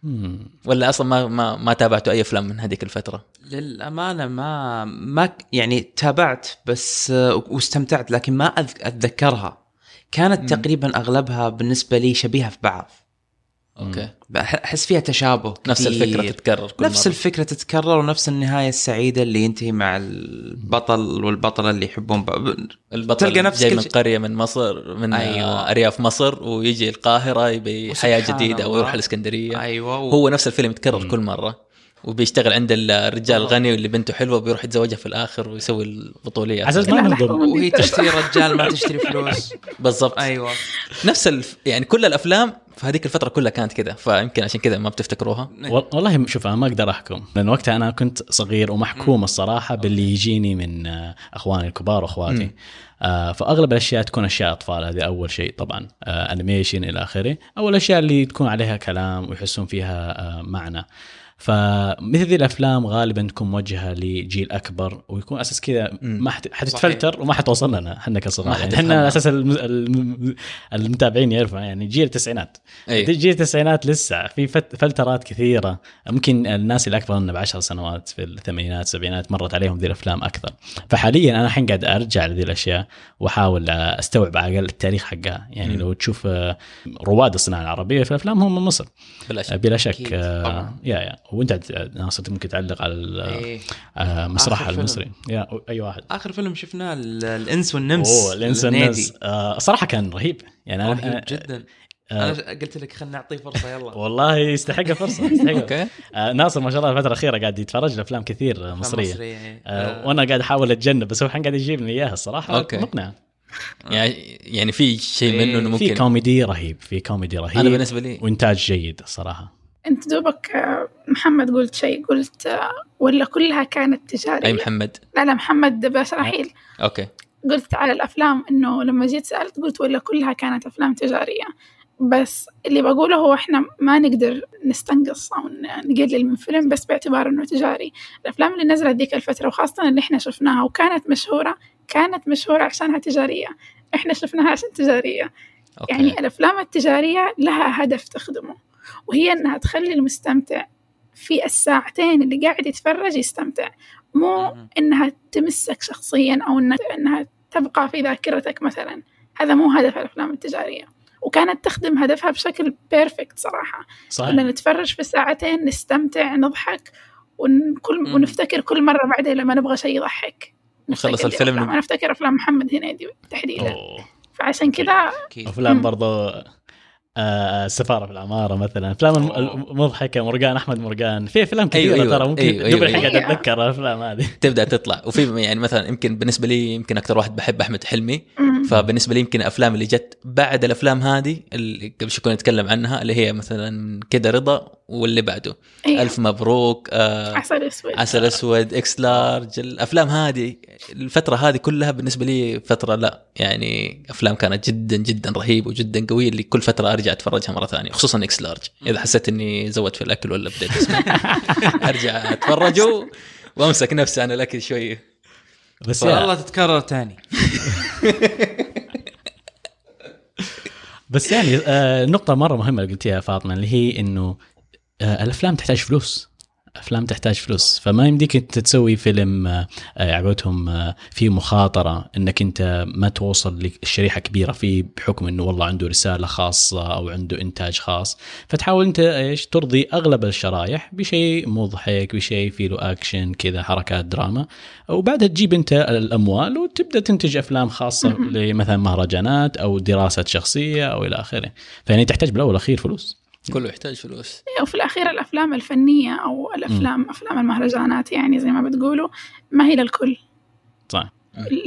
[SPEAKER 2] مم.
[SPEAKER 1] ولا أصلا ما ما ما تابعتوا أي أفلام من هذيك الفترة؟
[SPEAKER 3] للأمانة ما ما يعني تابعت بس آه، واستمتعت لكن ما أذ- أتذكرها. كانت
[SPEAKER 1] مم.
[SPEAKER 3] تقريبا أغلبها بالنسبة لي شبيهة في بعض أوكي أحس فيها تشابه
[SPEAKER 1] نفس
[SPEAKER 3] كثير.
[SPEAKER 1] الفكرة تتكرر كل
[SPEAKER 3] نفس
[SPEAKER 1] مرة.
[SPEAKER 3] الفكرة تتكرر ونفس النهاية السعيدة اللي ينتهي مع البطل والبطلة اللي يحبون بعض
[SPEAKER 1] البطل
[SPEAKER 3] تلقى نفس
[SPEAKER 1] جاي من. قرية من مصر من
[SPEAKER 3] أيوة.
[SPEAKER 1] أرياف مصر ويجي القاهرة يبي
[SPEAKER 3] حياة
[SPEAKER 1] جديدة أو
[SPEAKER 3] الله.
[SPEAKER 1] يروح الإسكندرية
[SPEAKER 3] أيوه و...
[SPEAKER 1] هو نفس الفيلم يتكرر. كل مرة وبيشتغل عند الرجال
[SPEAKER 3] بالضبط.
[SPEAKER 1] الغني واللي بنته حلوة بيروح يتزوجها في الآخر ويسوي البطولية.
[SPEAKER 2] على أساس ما
[SPEAKER 4] حرام.
[SPEAKER 3] وهي تشتري رجال ما تشتري فلوس.
[SPEAKER 1] بالضبط.
[SPEAKER 3] أيوه.
[SPEAKER 1] نفس الف... يعني كل الأفلام في هذيك الفترة كلها كانت كذا فيمكن عشان كذا ما بتفتكروها.
[SPEAKER 2] وال- والله شوف أنا ما أقدر أحكم لأن وقتها أنا كنت صغير ومحكوم الصراحة باللي يجيني من آه، أخواني الكبار
[SPEAKER 1] وأخواتي.
[SPEAKER 2] آه فأغلب الأشياء تكون أشياء أطفال هذه أول شيء طبعا. آه انيميشن إلى آخره. أو الاشياء اللي تكون عليها كلام ويحسون فيها آه معنى. فمثل ذي الأفلام غالبا تكون موجهة لجيل أكبر ويكون أساس كذا. ما حت- حتتفلتر وما حتوصل لنا
[SPEAKER 1] إحنا
[SPEAKER 2] كصغار يعني. إحنا أساس الم- الم- المتابعين يعرفوا يعني جيل التسعينات.
[SPEAKER 1] أي.
[SPEAKER 2] جيل التسعينات لسه في فلترات كثيرة. ممكن الناس اللي أكبر منا بعشر سنوات في الثمانينات السبعينات مرت عليهم ذي الأفلام أكثر. فحاليا أنا الحين قاعد أرجع لذي الأشياء وأحاول أستوعب على الأقل التاريخ حقها. يعني
[SPEAKER 1] مم.
[SPEAKER 2] لو تشوف آه، رواد الصناعة العربية في الافلام هم من مصر.
[SPEAKER 1] بلا شك.
[SPEAKER 2] بلا شك آه،. يا يا. وانت ناصر ممكن تعلق على
[SPEAKER 3] إيه.
[SPEAKER 2] آه، مسرح. المصري. يا أي واحد.
[SPEAKER 3] آخر فيلم شفناه ال- الإنس والنمس.
[SPEAKER 2] أوه
[SPEAKER 3] الإنس.
[SPEAKER 2] والناس آه، صراحة كان رهيب. يعني أنا-
[SPEAKER 3] رهيب
[SPEAKER 2] أنا-
[SPEAKER 3] جدا.
[SPEAKER 2] آه،
[SPEAKER 3] أنا قلت لك خلينا نعطيه فرصة يلا.
[SPEAKER 2] والله يستحق فرصه يستحق.
[SPEAKER 1] okay.
[SPEAKER 2] آه ناصر ما شاء الله الفترة الأخيرة قاعد يتفرج لأفلام كثير آه، مصرية.
[SPEAKER 3] مصرية
[SPEAKER 2] آه وأنا قاعد أحاول أتجنب بس هو الحين قاعد يجيب لي إياها الصراحة.
[SPEAKER 1] okay.
[SPEAKER 2] مقنع.
[SPEAKER 1] يعني يعني في شيء
[SPEAKER 3] إيه،
[SPEAKER 1] منه إنه
[SPEAKER 2] في
[SPEAKER 1] ممكن.
[SPEAKER 2] كوميدي رهيب في كوميدي رهيب.
[SPEAKER 1] أنا بالنسبة لي
[SPEAKER 2] وإنتاج جيد الصراحة.
[SPEAKER 4] أنت دوبك آه، محمد قلت شيء قلت آه، ولا كلها كانت تجارية؟
[SPEAKER 1] أي محمد؟
[SPEAKER 4] لا لا محمد بس رحيل.
[SPEAKER 1] okay.
[SPEAKER 4] قلت على الأفلام إنه لما جيت سألت قلت ولا كلها كانت أفلام تجارية. بس اللي بقوله هو إحنا ما نقدر نستنقص أو ن- نقلل من فيلم بس باعتبار إنه تجاري. الأفلام اللي نزلت ذيك الفترة وخاصة اللي إحنا شفناها وكانت مشهورة كانت مشهورة عشانها تجارية. إحنا شفناها عشان تجارية.
[SPEAKER 1] okay.
[SPEAKER 4] يعني الأفلام التجارية لها هدف تخدمه. وهي إنها تخلي المستمتع في الساعتين اللي قاعد يتفرج يستمتع مو. إنها تمسك شخصيا أو إنها- تبقى في ذاكرتك مثلا هذا مو هدف الأفلام التجارية وكانت تخدم هدفها بشكل بيرفكت صراحة إن
[SPEAKER 2] صحيح
[SPEAKER 4] نتفرج في ساعتين نستمتع نضحك ونكل
[SPEAKER 3] مم.
[SPEAKER 4] ونفتكر كل مرة بعدين لما نبغى شيء يضحك
[SPEAKER 1] نخلص
[SPEAKER 4] نفتكر
[SPEAKER 1] الفيلم.
[SPEAKER 4] أنا أفتكر أفلام محمد هنيدي تحديدا. فعشان كذا.
[SPEAKER 2] برضو آه السفارة في العمارة مثلا
[SPEAKER 3] أفلام.
[SPEAKER 2] المضحكة مرقان أحمد مرقان في أفلام كثيرة
[SPEAKER 1] أيوة، أيوة.
[SPEAKER 2] ترى ممكن
[SPEAKER 1] أيوة،
[SPEAKER 2] دوب
[SPEAKER 1] أيوة،
[SPEAKER 2] قاعد
[SPEAKER 4] أيوة.
[SPEAKER 2] اتذكر الافلام هذه
[SPEAKER 1] تبدأ تطلع وفي يعني مثلا يمكن بالنسبة لي يمكن أكثر واحد بحب أحمد حلمي. فبالنسبة لي يمكن الافلام اللي جت بعد الأفلام هذه اللي قبل شوي كنا نتكلم عنها اللي هي مثلا كده رضا واللي بعده.
[SPEAKER 4] أيوة.
[SPEAKER 1] ألف مبروك آه
[SPEAKER 4] عسل أسود.
[SPEAKER 1] عسل أسود إكس لارج الأفلام هذه الفترة هذه كلها بالنسبة لي فترة لا يعني أفلام كانت جدا جدا رهيبه وجدا قويه اللي كل فترة أرجع أتفرجها مرة ثانية خصوصا إكس لارج. إذا حسيت إني زودت في الأكل ولا بديت أرجع أتفرج و- وأمسك نفسي أنا الأكل شوية
[SPEAKER 2] بس
[SPEAKER 3] والله تتكرر تاني.
[SPEAKER 2] بس يعني آه نقطة مرة مهمة اللي قلتيها يا فاطمة اللي هي إنه الأفلام تحتاج فلوس. أفلام تحتاج فلوس. فما يمديك أنت تسوي فيلم آه آه، على قولتهم آه فيه مخاطرة إنك أنت ما توصل لشريحة كبيرة فيه بحكم إنه والله عنده رسالة خاصة أو عنده إنتاج خاص. فتحاول أنت إيش ترضي أغلب الشرايح بشيء مضحك بشيء فيه له اكشن كذا حركات دراما. وبعدها تجيب أنت الأموال وتبدأ تنتج أفلام خاصة لمثلا مهرجانات أو دراسة شخصية أو إلى آخره. فيعني تحتاج بالأول والأخير فلوس.
[SPEAKER 1] كله يحتاج فلوس.
[SPEAKER 4] وفي الأخير الأفلام الفنية أو الأفلام أفلام المهرجانات يعني زي ما بتقولوا ما هي للكل.
[SPEAKER 2] صح.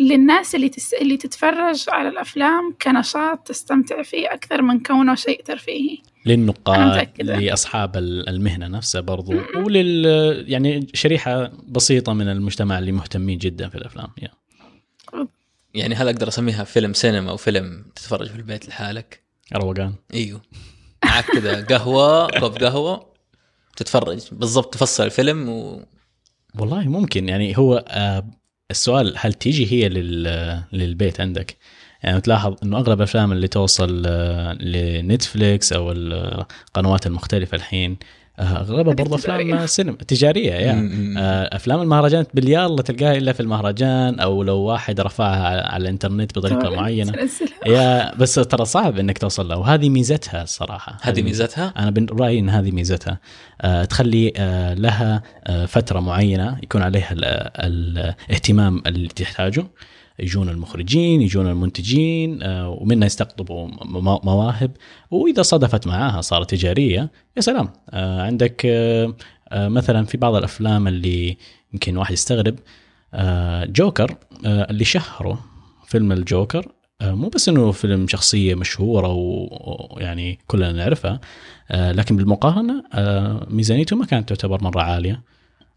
[SPEAKER 4] للناس اللي تس... اللي تتفرج على الأفلام كنشاط تستمتع فيه أكثر من كونه شيء ترفيهي.
[SPEAKER 2] للنقاد. لأصحاب ال- المهنة نفسها برضو ولل يعني شريحة بسيطة من المجتمع اللي مهتمين جدا في الأفلام. يا.
[SPEAKER 1] يعني هل أقدر أسميها فيلم سينما أو فيلم تتفرج في البيت لحالك؟
[SPEAKER 2] روقان
[SPEAKER 1] إيوه. معك كذا قهوة كوب قهوة تتفرج. بالضبط تفصل الفيلم و...
[SPEAKER 2] والله ممكن. يعني هو آه، السؤال هل تيجي هي لل- للبيت عندك؟ يعني تلاحظ إنه أغلب الأفلام اللي توصل آه، لنتفليكس أو القنوات المختلفة الحين أغلبها برضه أفلام
[SPEAKER 4] تجارية.
[SPEAKER 2] سينما
[SPEAKER 1] تجارية.
[SPEAKER 2] آه، أفلام المهرجانات باليلا تلقاها إلا في المهرجان أو لو واحد رفعها على- الإنترنت بطريقة
[SPEAKER 4] معينة.
[SPEAKER 2] يا بس ترى صعب إنك توصل لها وهذه ميزتها الصراحة.
[SPEAKER 1] هذه ميزتها؟
[SPEAKER 2] أنا برايي إن هذه ميزتها. آه، تخلي آه، لها آه، فترة معينة يكون عليها ال- ال- الاهتمام اللي تحتاجه. يجون المخرجين يجون المنتجين آه، ومنها يستقطبوا مواهب. وإذا صدفت معاها صارت تجارية يا سلام. آه، عندك آه، مثلا في بعض الأفلام اللي يمكن واحد يستغرب جوكر اللي شهره فيلم الجوكر مو بس إنه فيلم شخصية مشهورة ويعني كلنا نعرفها لكن بالمقارنة ميزانيته ما كانت تعتبر مرة عالية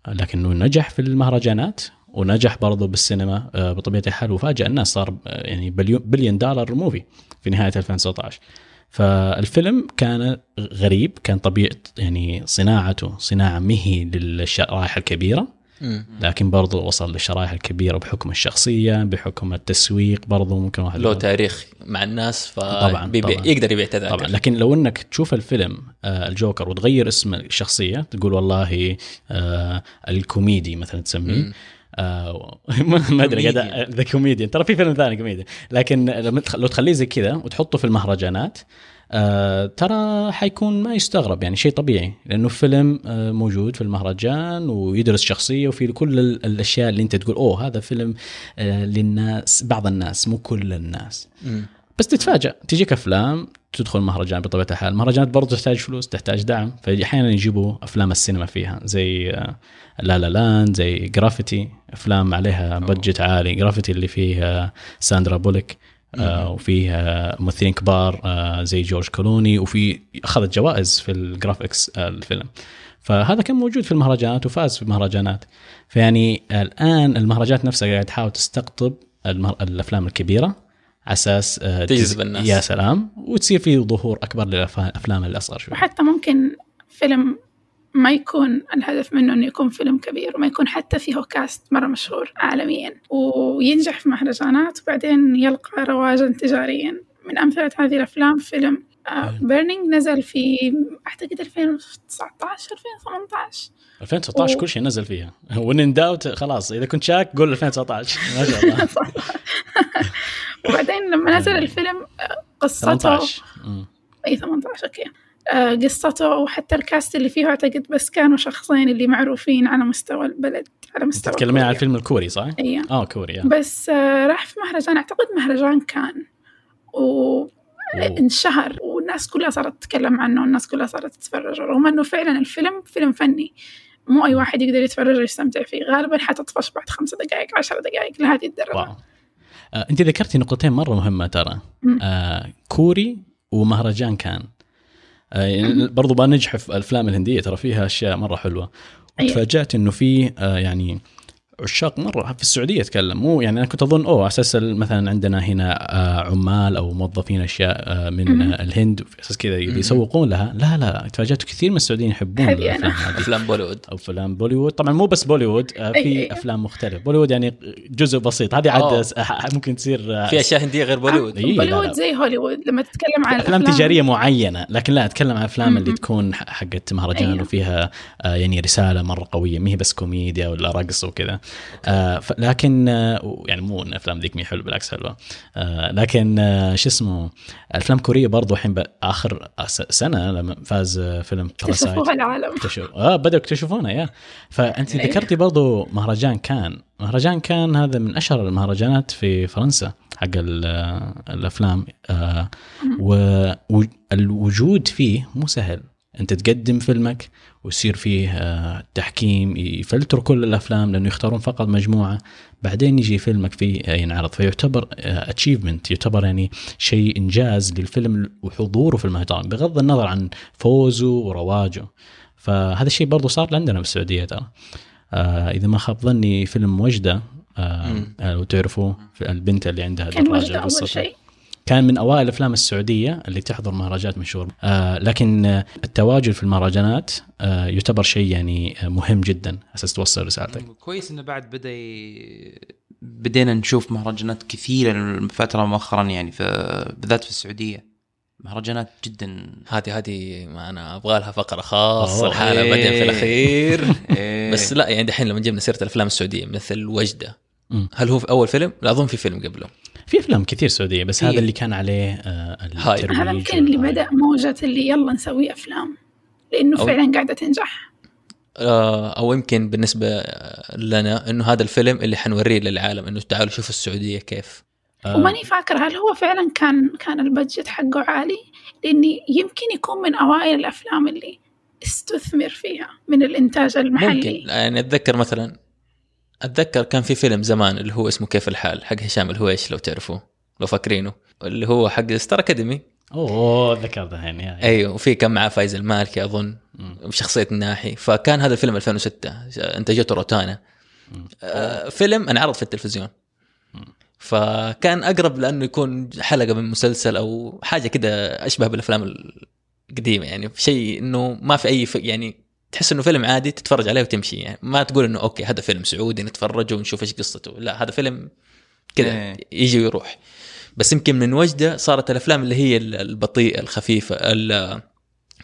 [SPEAKER 2] لكنه نجح في المهرجانات. ونجح برضه بالسينما آه، بطبيعة الحال وفاجأ الناس صار آه، يعني بليون دولار موفي في نهاية 2019 فالفيلم كان غريب كان طبيعة يعني صناعته صناعة مهي للشرائح الكبيرة
[SPEAKER 1] مم.
[SPEAKER 2] لكن برضو وصل للشرائح الكبيرة بحكم الشخصية بحكم التسويق برضو ممكن واحد
[SPEAKER 1] له تاريخ مع الناس ف
[SPEAKER 2] طبعاً،
[SPEAKER 1] بيبيع
[SPEAKER 2] طبعاً.
[SPEAKER 1] يقدر يبيع تذاكر
[SPEAKER 2] طبعا لكن لو انك تشوف الفيلم آه الجوكر وتغير اسم الشخصية تقول والله آه الكوميدي مثلا تسميه. آه ما أدري قاعد ذا كوميديان. ترى في فيلم ثاني كوميدي لكن لو تخليه زي كذا وتحطه في المهرجانات آه ترى حيكون ما يستغرب يعني شيء طبيعي. لأنه فيلم آه موجود في المهرجان ويدرس شخصية وفي كل ال- الأشياء اللي أنت تقول أوه هذا فيلم آه للناس بعض الناس مو كل الناس.
[SPEAKER 1] مم.
[SPEAKER 2] بس تتفاجأ. تجيك أفلام تدخل مهرجان بطبيعة الحال، المهرجانات برضه تحتاج فلوس تحتاج دعم. فأحيانا يجيبوا أفلام السينما فيها زي آه، لا لا لاند زي Gravity. أفلام عليها budget عالي. Gravity اللي فيه ساندرا بوليك آه وفيه آه، ممثلين كبار آه زي جورج كولوني وفي أخذت جوائز في ال graphics آه الفيلم. فهذا كان موجود في المهرجانات وفاز في المهرجانات. فيعني الآن المهرجانات نفسها قاعد تحاول تستقطب. الأفلام الكبيرة. على أساس آه،
[SPEAKER 1] تجذب الناس.
[SPEAKER 2] يا سلام. وتصير في ظهور أكبر للأفلام الأصغر شوي.
[SPEAKER 4] وحتى ممكن فيلم ما يكون الهدف منه إنه يكون فيلم كبير وما يكون حتى فيه cast مرة مشهور عالميا. وينجح في مهرجانات وبعدين يلقى رواجا تجاريا. من أمثلة هذه الأفلام فيلم Burning نزل في أعتقد 2019 2018
[SPEAKER 2] 2019
[SPEAKER 4] و-
[SPEAKER 2] كل شيء نزل فيها. و in in doubt خلاص. إذا كنت شاك قول 2019 ما شاء الله.
[SPEAKER 4] وبعدين لما نزل الفيلم آه، قصته
[SPEAKER 2] 18 مم.
[SPEAKER 4] اي 18 okay. آه، قصته وحتى ال cast اللي فيه أعتقد بس كانوا شخصين اللي معروفين على مستوى البلد على مستوى
[SPEAKER 2] تتكلمين عن. الفيلم الكوري صح؟
[SPEAKER 4] اي
[SPEAKER 2] آه كوري آه.
[SPEAKER 4] بس آه، راح في مهرجان. أعتقد مهرجان كان. وانشهر والناس كلها صارت تتكلم عنه والناس كلها صارت تتفرج رغم إنه فعلا الفيلم فيلم فني. مو أي واحد يقدر يتفرج ويستمتع فيه. غالبا حتطفش بعد خمسة دقائق عشر دقائق لهذه الدرجة
[SPEAKER 2] آه، أنت ذكرتي نقطتين مرة مهمة ترى. آه كوري ومهرجان كان. آه يعني برضو بنجح في الأفلام الهندية ترى فيها أشياء مرة حلوة.
[SPEAKER 4] أيوة.
[SPEAKER 2] وتفاجأت إنه في آه يعني عشاق مرة في السعودية اتكلم مو يعني أنا كنت أظن أوه أساس ال- مثلا عندنا هنا آه عمال أو موظفين أشياء آه من. آه الهند أساس كذا يسوقون لها. لا لا تفاجات كثير من السعوديين يحبون
[SPEAKER 1] أفلام بوليوود.
[SPEAKER 2] أو أفلام بوليوود. طبعا مو بس بوليوود في. أفلام مختلف بوليوود يعني جزء بسيط. هذه. عاد ممكن تصير
[SPEAKER 1] في أشياء هندية غير بوليوود.
[SPEAKER 2] إيه، لا،
[SPEAKER 4] بوليوود. زي هوليوود. لما تتكلم عن أفلام
[SPEAKER 2] تجارية معينة. لكن لا أتكلم عن أفلام اللي. تكون حقت مهرجان
[SPEAKER 4] أيوه.
[SPEAKER 2] وفيها يعني رسالة مرة قوية. ما هي بس كوميديا ولا رقص وكذا. آه لكن آه يعني مو إن الافلام ذيك مي حلوة بالعكس حلوة. آه لكن آه شو اسمه الأفلام كوريه برضو الحين آخر سنة لما فاز آه، فيلم.
[SPEAKER 4] اكتشفوها العالم.
[SPEAKER 2] آه بدأوا يكتشفونها يا. فأنت
[SPEAKER 4] أيوة.
[SPEAKER 2] ذكرتي برضو مهرجان كان. مهرجان كان هذا من أشهر المهرجانات في فرنسا حق ال- الأفلام. آه والوجود فيه مو سهل. أنت تقدم فيلمك ويصير فيه آه تحكيم يفلتروا كل الأفلام لأنه يختارون فقط مجموعة. بعدين يجي فيلمك فيه آه، ينعرض. فيعتبر اتشيفمنت يعتبر يعني شيء إنجاز للفيلم وحضوره في المهرجان بغض النظر عن فوزه ورواجه. فهذا الشيء برضو صار عندنا في السعودية ترى. آه إذا ما خاب ظني فيلم وجدة آه. آه، لو تعرفوا في البنت اللي عندها
[SPEAKER 4] كان
[SPEAKER 2] وجدة.
[SPEAKER 4] أول شيء؟
[SPEAKER 2] كان من أوائل الافلام السعودية اللي تحضر مهرجانات مشهور آه لكن التواجد في المهرجانات آه يعتبر شيء يعني آه، مهم جدا أساس توصل رسالتك
[SPEAKER 3] كويس إنه بعد بدأ ي... بدينا نشوف مهرجانات كثيرة الفترة مؤخرا يعني في بالذات في السعودية مهرجانات جدا
[SPEAKER 1] هذه هذه ما أنا أبغى لها فقرة
[SPEAKER 2] خاصة.
[SPEAKER 1] لحالها
[SPEAKER 3] إيه.
[SPEAKER 1] بعدين في الأخير
[SPEAKER 3] إيه.
[SPEAKER 1] بس لا يعني دحين لما جبنا سيرة الأفلام السعودية مثل
[SPEAKER 2] وجدة.
[SPEAKER 1] هل هو في أول فيلم؟ لا أظن في فيلم قبله
[SPEAKER 2] في أفلام كثير سعودية بس
[SPEAKER 3] في-
[SPEAKER 2] هذا اللي كان عليه آه
[SPEAKER 1] هاي.
[SPEAKER 2] الترويج
[SPEAKER 4] هذا يمكن اللي. بدأ موجة اللي يلا نسوي أفلام لأنه
[SPEAKER 1] أو-
[SPEAKER 4] فعلا قاعدة تنجح.
[SPEAKER 1] آه، أو يمكن بالنسبة لنا إنه هذا الفيلم اللي حنوريه للعالم إنه تعالوا شوفوا السعودية كيف.
[SPEAKER 2] آه.
[SPEAKER 4] وماني فاكرة هل هو فعلا كان كان ال budget حقه عالي لأني يمكن يكون من أوائل الأفلام اللي استثمر فيها من الإنتاج
[SPEAKER 1] ممكن
[SPEAKER 4] المحلي
[SPEAKER 1] يعني أتذكر مثلا أتذكر كان في فيلم زمان اللي هو اسمه كيف الحال حق هشام الهويش لو تعرفوه لو فاكرينه اللي هو حق ستار
[SPEAKER 2] أكاديمي أوه يعني يا-
[SPEAKER 1] أيوه وفي كان معاه فايز المالكي
[SPEAKER 2] أظن.
[SPEAKER 1] بشخصيه الناحي فكان هذا الفيلم 2006 انتجته روتانا. آه، فيلم انعرض في التلفزيون. فكان أقرب لأنه يكون حلقة من مسلسل أو حاجة كده أشبه بالأفلام القديمة يعني شيء إنه ما في أي ف... يعني تحس إنه فيلم عادي تتفرج عليه وتمشي يعني ما تقول إنه أوكي هذا فيلم سعودي نتفرجه ونشوف إيش قصته لا هذا فيلم كذا
[SPEAKER 3] إيه.
[SPEAKER 1] يجي ويروح بس يمكن من وجده صارت الأفلام اللي هي البطيئة الخفيفة ال-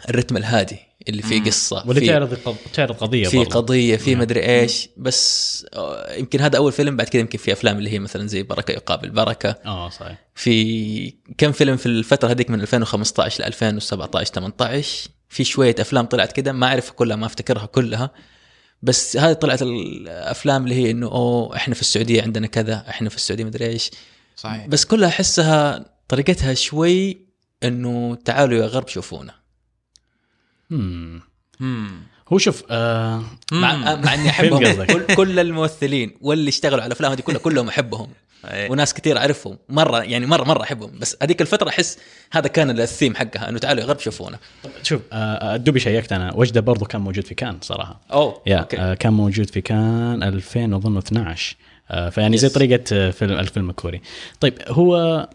[SPEAKER 1] الرتم الهادي اللي فيه. قصة
[SPEAKER 2] واللي تعرض تعرض قضية
[SPEAKER 1] في. قضية في. مدري إيش بس آه، يمكن هذا أول فيلم بعد كذا يمكن في أفلام اللي هي مثلا زي بركة يقابل بركه
[SPEAKER 2] آه صحيح
[SPEAKER 1] في كم فيلم في الفترة هذيك من 2015 ل 2017 18 في شوية أفلام طلعت كده ما اعرف كلها ما أفتكرها كلها بس هذه طلعت الأفلام اللي هي إنه أوه إحنا في السعودية عندنا كذا إحنا في السعودية مدري إيش
[SPEAKER 3] صحيح
[SPEAKER 1] بس كلها أحسها طريقتها شوي إنه تعالوا يا غرب شوفونا
[SPEAKER 2] مم.
[SPEAKER 3] مم.
[SPEAKER 2] هو شوف آه
[SPEAKER 1] مع. مع
[SPEAKER 2] إني أحبهم.
[SPEAKER 1] كل, كل الممثلين واللي اشتغلوا على الأفلام هذه كلها كلهم أحبهم
[SPEAKER 3] إيه.
[SPEAKER 1] وناس كثير أعرفهم. مرة يعني مرة مرة أحبهم. بس هذيك الفترة أحس هذا كان الثيم حقها إنه تعالوا يا غرب شوفونا.
[SPEAKER 2] شوف آه ال double check أنا. وجده برضو كان موجود في كان صراحة.
[SPEAKER 1] أوه
[SPEAKER 2] yeah
[SPEAKER 1] okay.
[SPEAKER 2] آه كان موجود في كان 2000 اظن 12 آه فيعني زي. طريقة آه، فيلم الفيلم الكوري. طيب هو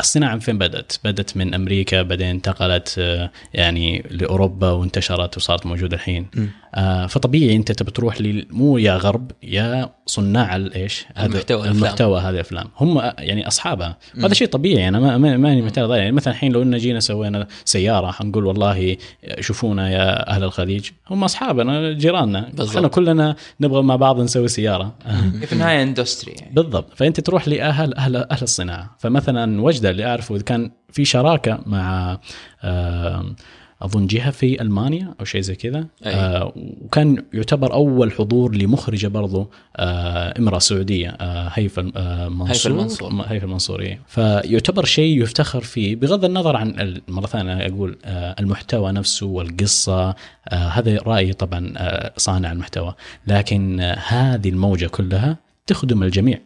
[SPEAKER 2] الصناعة من فين بدأت؟ بدأت من أمريكا بعدين انتقلت آه، يعني لأوروبا وانتشرت وصارت موجودة الحين. آه، فطبيعي أنت تبي تروح مو يا غرب يا صناع الايش؟ هذا
[SPEAKER 1] المحتوى الأفلام.
[SPEAKER 2] المحتوى هذه الأفلام. هم آه، يعني أصحابها. هذا شيء طبيعي. أنا ما ما- ماني معترض. يعني مثلا الحين لو إن جينا سوينا سيارة حنقول والله شوفونا يا أهل الخليج. هم أصحابنا جيراننا.
[SPEAKER 1] بالضبط.
[SPEAKER 2] إحنا كلنا نبغى مع بعض نسوي سيارة.
[SPEAKER 3] في النهاية اندستري يعني.
[SPEAKER 2] بالضبط. فأنت تروح لأهل أهل أهل الصناعة. فمثلا وجدة اللي أعرفه إذا كان في شراكة مع آه، أظن جهة في ألمانيا أو شيء زي كذا. آه، وكان يعتبر أول حضور لمخرجة برضو آه، إمرأة سعودية آه، هيفا آه، منصور.
[SPEAKER 1] المنصور.
[SPEAKER 2] م- هيفا المنصوريه فيعتبر شيء يفتخر فيه بغض النظر عن مرة ثانية أقول آه، المحتوى نفسه والقصة آه، هذا رأيي طبعا آه، صانع المحتوى. لكن آه، هذه الموجة كلها تخدم الجميع.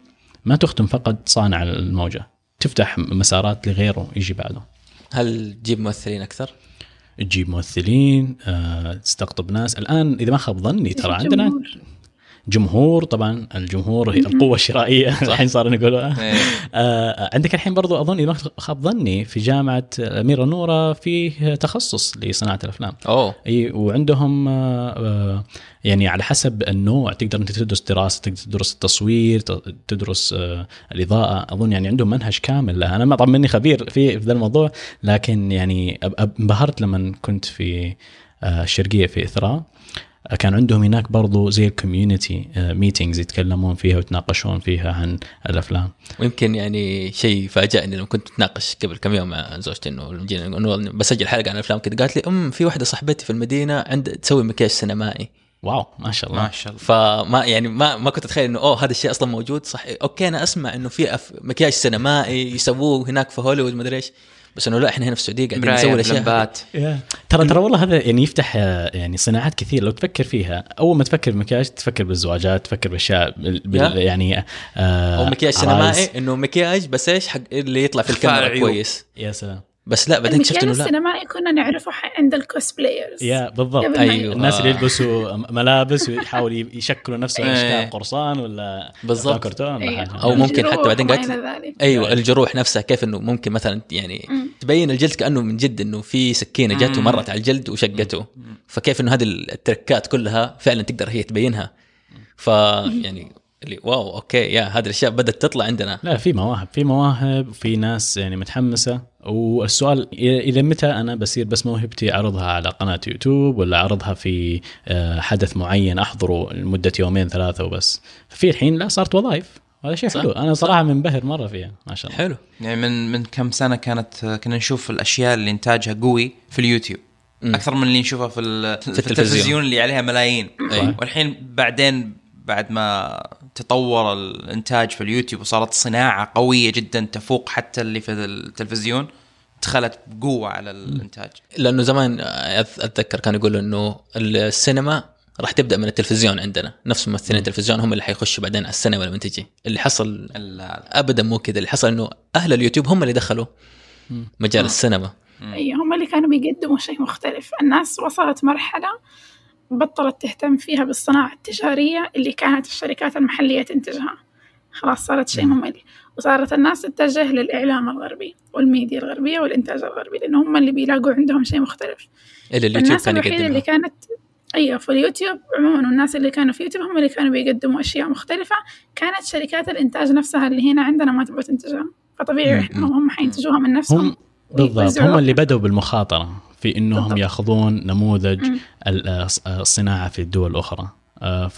[SPEAKER 2] ما تخدم فقط صانع الموجة. تفتح مسارات لغيره يجي بعده.
[SPEAKER 1] هل تجيب ممثلين أكثر؟
[SPEAKER 2] تجيب ممثلين آه، تستقطب ناس. الآن إذا ما خاب ظني ترى عندنا
[SPEAKER 4] جمهور.
[SPEAKER 2] طبعا الجمهور هي القوة الشرائية. الحين صار نقولها
[SPEAKER 3] إيه.
[SPEAKER 2] آه، عندك الحين برضو أظن إذا ما خاب ظني في جامعة الاميره نوره فيه تخصص لصناعة الأفلام.
[SPEAKER 1] أوه.
[SPEAKER 2] إي وعندهم آه، آه، يعني على حسب النوع تقدر أنت تدرس دراسة تقدر تدرس التصوير تدرس آه، الإضاءة. أظن يعني عندهم منهج كامل لها. أنا ما طبعا مني خبير في في ذا الموضوع لكن يعني انبهرت لما كنت في آه، الشرقية في إثراء. كان عندهم هناك برضو زي ال community meetings يتكلمون فيها ويتناقشون فيها عن الأفلام.
[SPEAKER 1] ويمكن يعني شيء فاجأني لما كنت أتناقش قبل كم يوم مع زوجتي إنه بسجل حلقة عن الأفلام كذا قالت لي أم في واحدة صاحبتي في المدينة عند تسوي مكياج سينمائي.
[SPEAKER 2] wow ما شاء الله.
[SPEAKER 3] ما شاء الله.
[SPEAKER 1] فما يعني ما ما كنت أتخيل إنه أوه هذا الشيء أصلا موجود. صح okay أنا أسمع إنه في أف... مكياج سينمائي يسووه هناك في هوليوود. مدري إيش. بس إنه لا إحنا هنا في السعودية قاعدين نسوي.
[SPEAKER 3] بلمبات
[SPEAKER 2] ترى ترى والله هذا يعني يفتح آه، يعني صناعات كثير لو تفكر فيها أول ما تفكر بمكياج تفكر بالزواجات تفكر بأشياء بال. يعني آه
[SPEAKER 1] أو مكياج
[SPEAKER 2] عرايس.
[SPEAKER 1] سينمائي إنه مكياج بس إيش حق اللي يطلع في الكاميرا. كويس
[SPEAKER 2] يا سلام
[SPEAKER 1] بس لا بعدين اكتشفت
[SPEAKER 4] المكياج
[SPEAKER 1] إنه لا
[SPEAKER 4] السينمائي كنا نعرفه عند
[SPEAKER 2] ال cosplayers
[SPEAKER 4] yeah بالضبط
[SPEAKER 1] أيوه.
[SPEAKER 2] الناس اللي يلبسوا ملابس ويحاولوا يشكلوا نفسهم
[SPEAKER 3] إيه.
[SPEAKER 2] اشكال قرصان ولا
[SPEAKER 1] بالضبط.
[SPEAKER 2] كرتون ولا. حاجة
[SPEAKER 1] أو ممكن حتى
[SPEAKER 4] الجروح
[SPEAKER 1] بعدين
[SPEAKER 4] وما
[SPEAKER 1] قالت-. أيوه الجروح نفسها كيف إنه ممكن مثلا يعني
[SPEAKER 4] مم.
[SPEAKER 1] تبين الجلد كأنه من جد إنه في سكينة جت. ومرت على الجلد وشقته فكيف إنه هذه ال tricks كلها فعلا تقدر هي تبينها فيعني اللي wow okay yeah هذه الأشياء بدأت تطلع عندنا
[SPEAKER 2] لا في مواهب في مواهب في ناس يعني متحمسة والسؤال إلى متى أنا بصير بس موهبتي أعرضها على قناة يوتيوب ولا أعرضها في آه، حدث معين أحضره لمدة يومين ثلاثة وبس ففي الحين لا صارت وظائف هذا شيء. حلو أنا صراحة منبهر مرة فيها ما شاء الله
[SPEAKER 1] حلو
[SPEAKER 3] يعني من من كم سنة كانت كنا نشوف الأشياء اللي إنتاجها قوي في اليوتيوب. أكثر من اللي نشوفها في, في
[SPEAKER 1] التلفزيون.
[SPEAKER 3] التلفزيون اللي عليها ملايين
[SPEAKER 1] أي.
[SPEAKER 3] والحين بعدين بعد ما تطور الإنتاج في اليوتيوب وصارت صناعة قوية جدا تفوق حتى اللي في التلفزيون دخلت بقوة على الإنتاج.
[SPEAKER 1] لأنه زمان أذ- أتذكر كانوا يقولوا إنه السينما راح تبدأ من التلفزيون عندنا. نفس ممثلين التلفزيون هم اللي حيخشوا بعدين على السينما لما تجي. اللي حصل
[SPEAKER 3] ال-
[SPEAKER 1] ابدا مو كذا. اللي حصل إنه أهل اليوتيوب هم اللي دخلوا مجال السينما.
[SPEAKER 4] أي هم اللي كانوا بيقدموا شيء مختلف. الناس وصلت مرحلة بطلت تهتم فيها بالصناعة التجارية اللي كانت الشركات المحلية تنتجها. خلاص صارت شيء ممل. وصارت الناس تتجه للإعلام الغربي والميديا الغربية والإنتاج الغربي لأنه هم اللي بيلاقوا عندهم شيء مختلف.
[SPEAKER 1] اللي اليوتيوب
[SPEAKER 4] الناس
[SPEAKER 1] كان
[SPEAKER 4] الوحيدة اللي
[SPEAKER 1] يقدمها
[SPEAKER 4] كانت أيوة في اليوتيوب عموما والناس اللي كانوا في يوتيوب هم اللي كانوا بيقدموا أشياء مختلفة. كانت شركات الإنتاج نفسها اللي هنا عندنا ما تبغى تنتجها. فطبيعي. إحنا هم حينتجوها من نفسهم.
[SPEAKER 2] هم بالضبط. هم اللي بدأوا بالمخاطرة. في إنهم
[SPEAKER 4] بالضبط.
[SPEAKER 2] ياخذون نموذج الصناعة في الدول الأخرى. آه،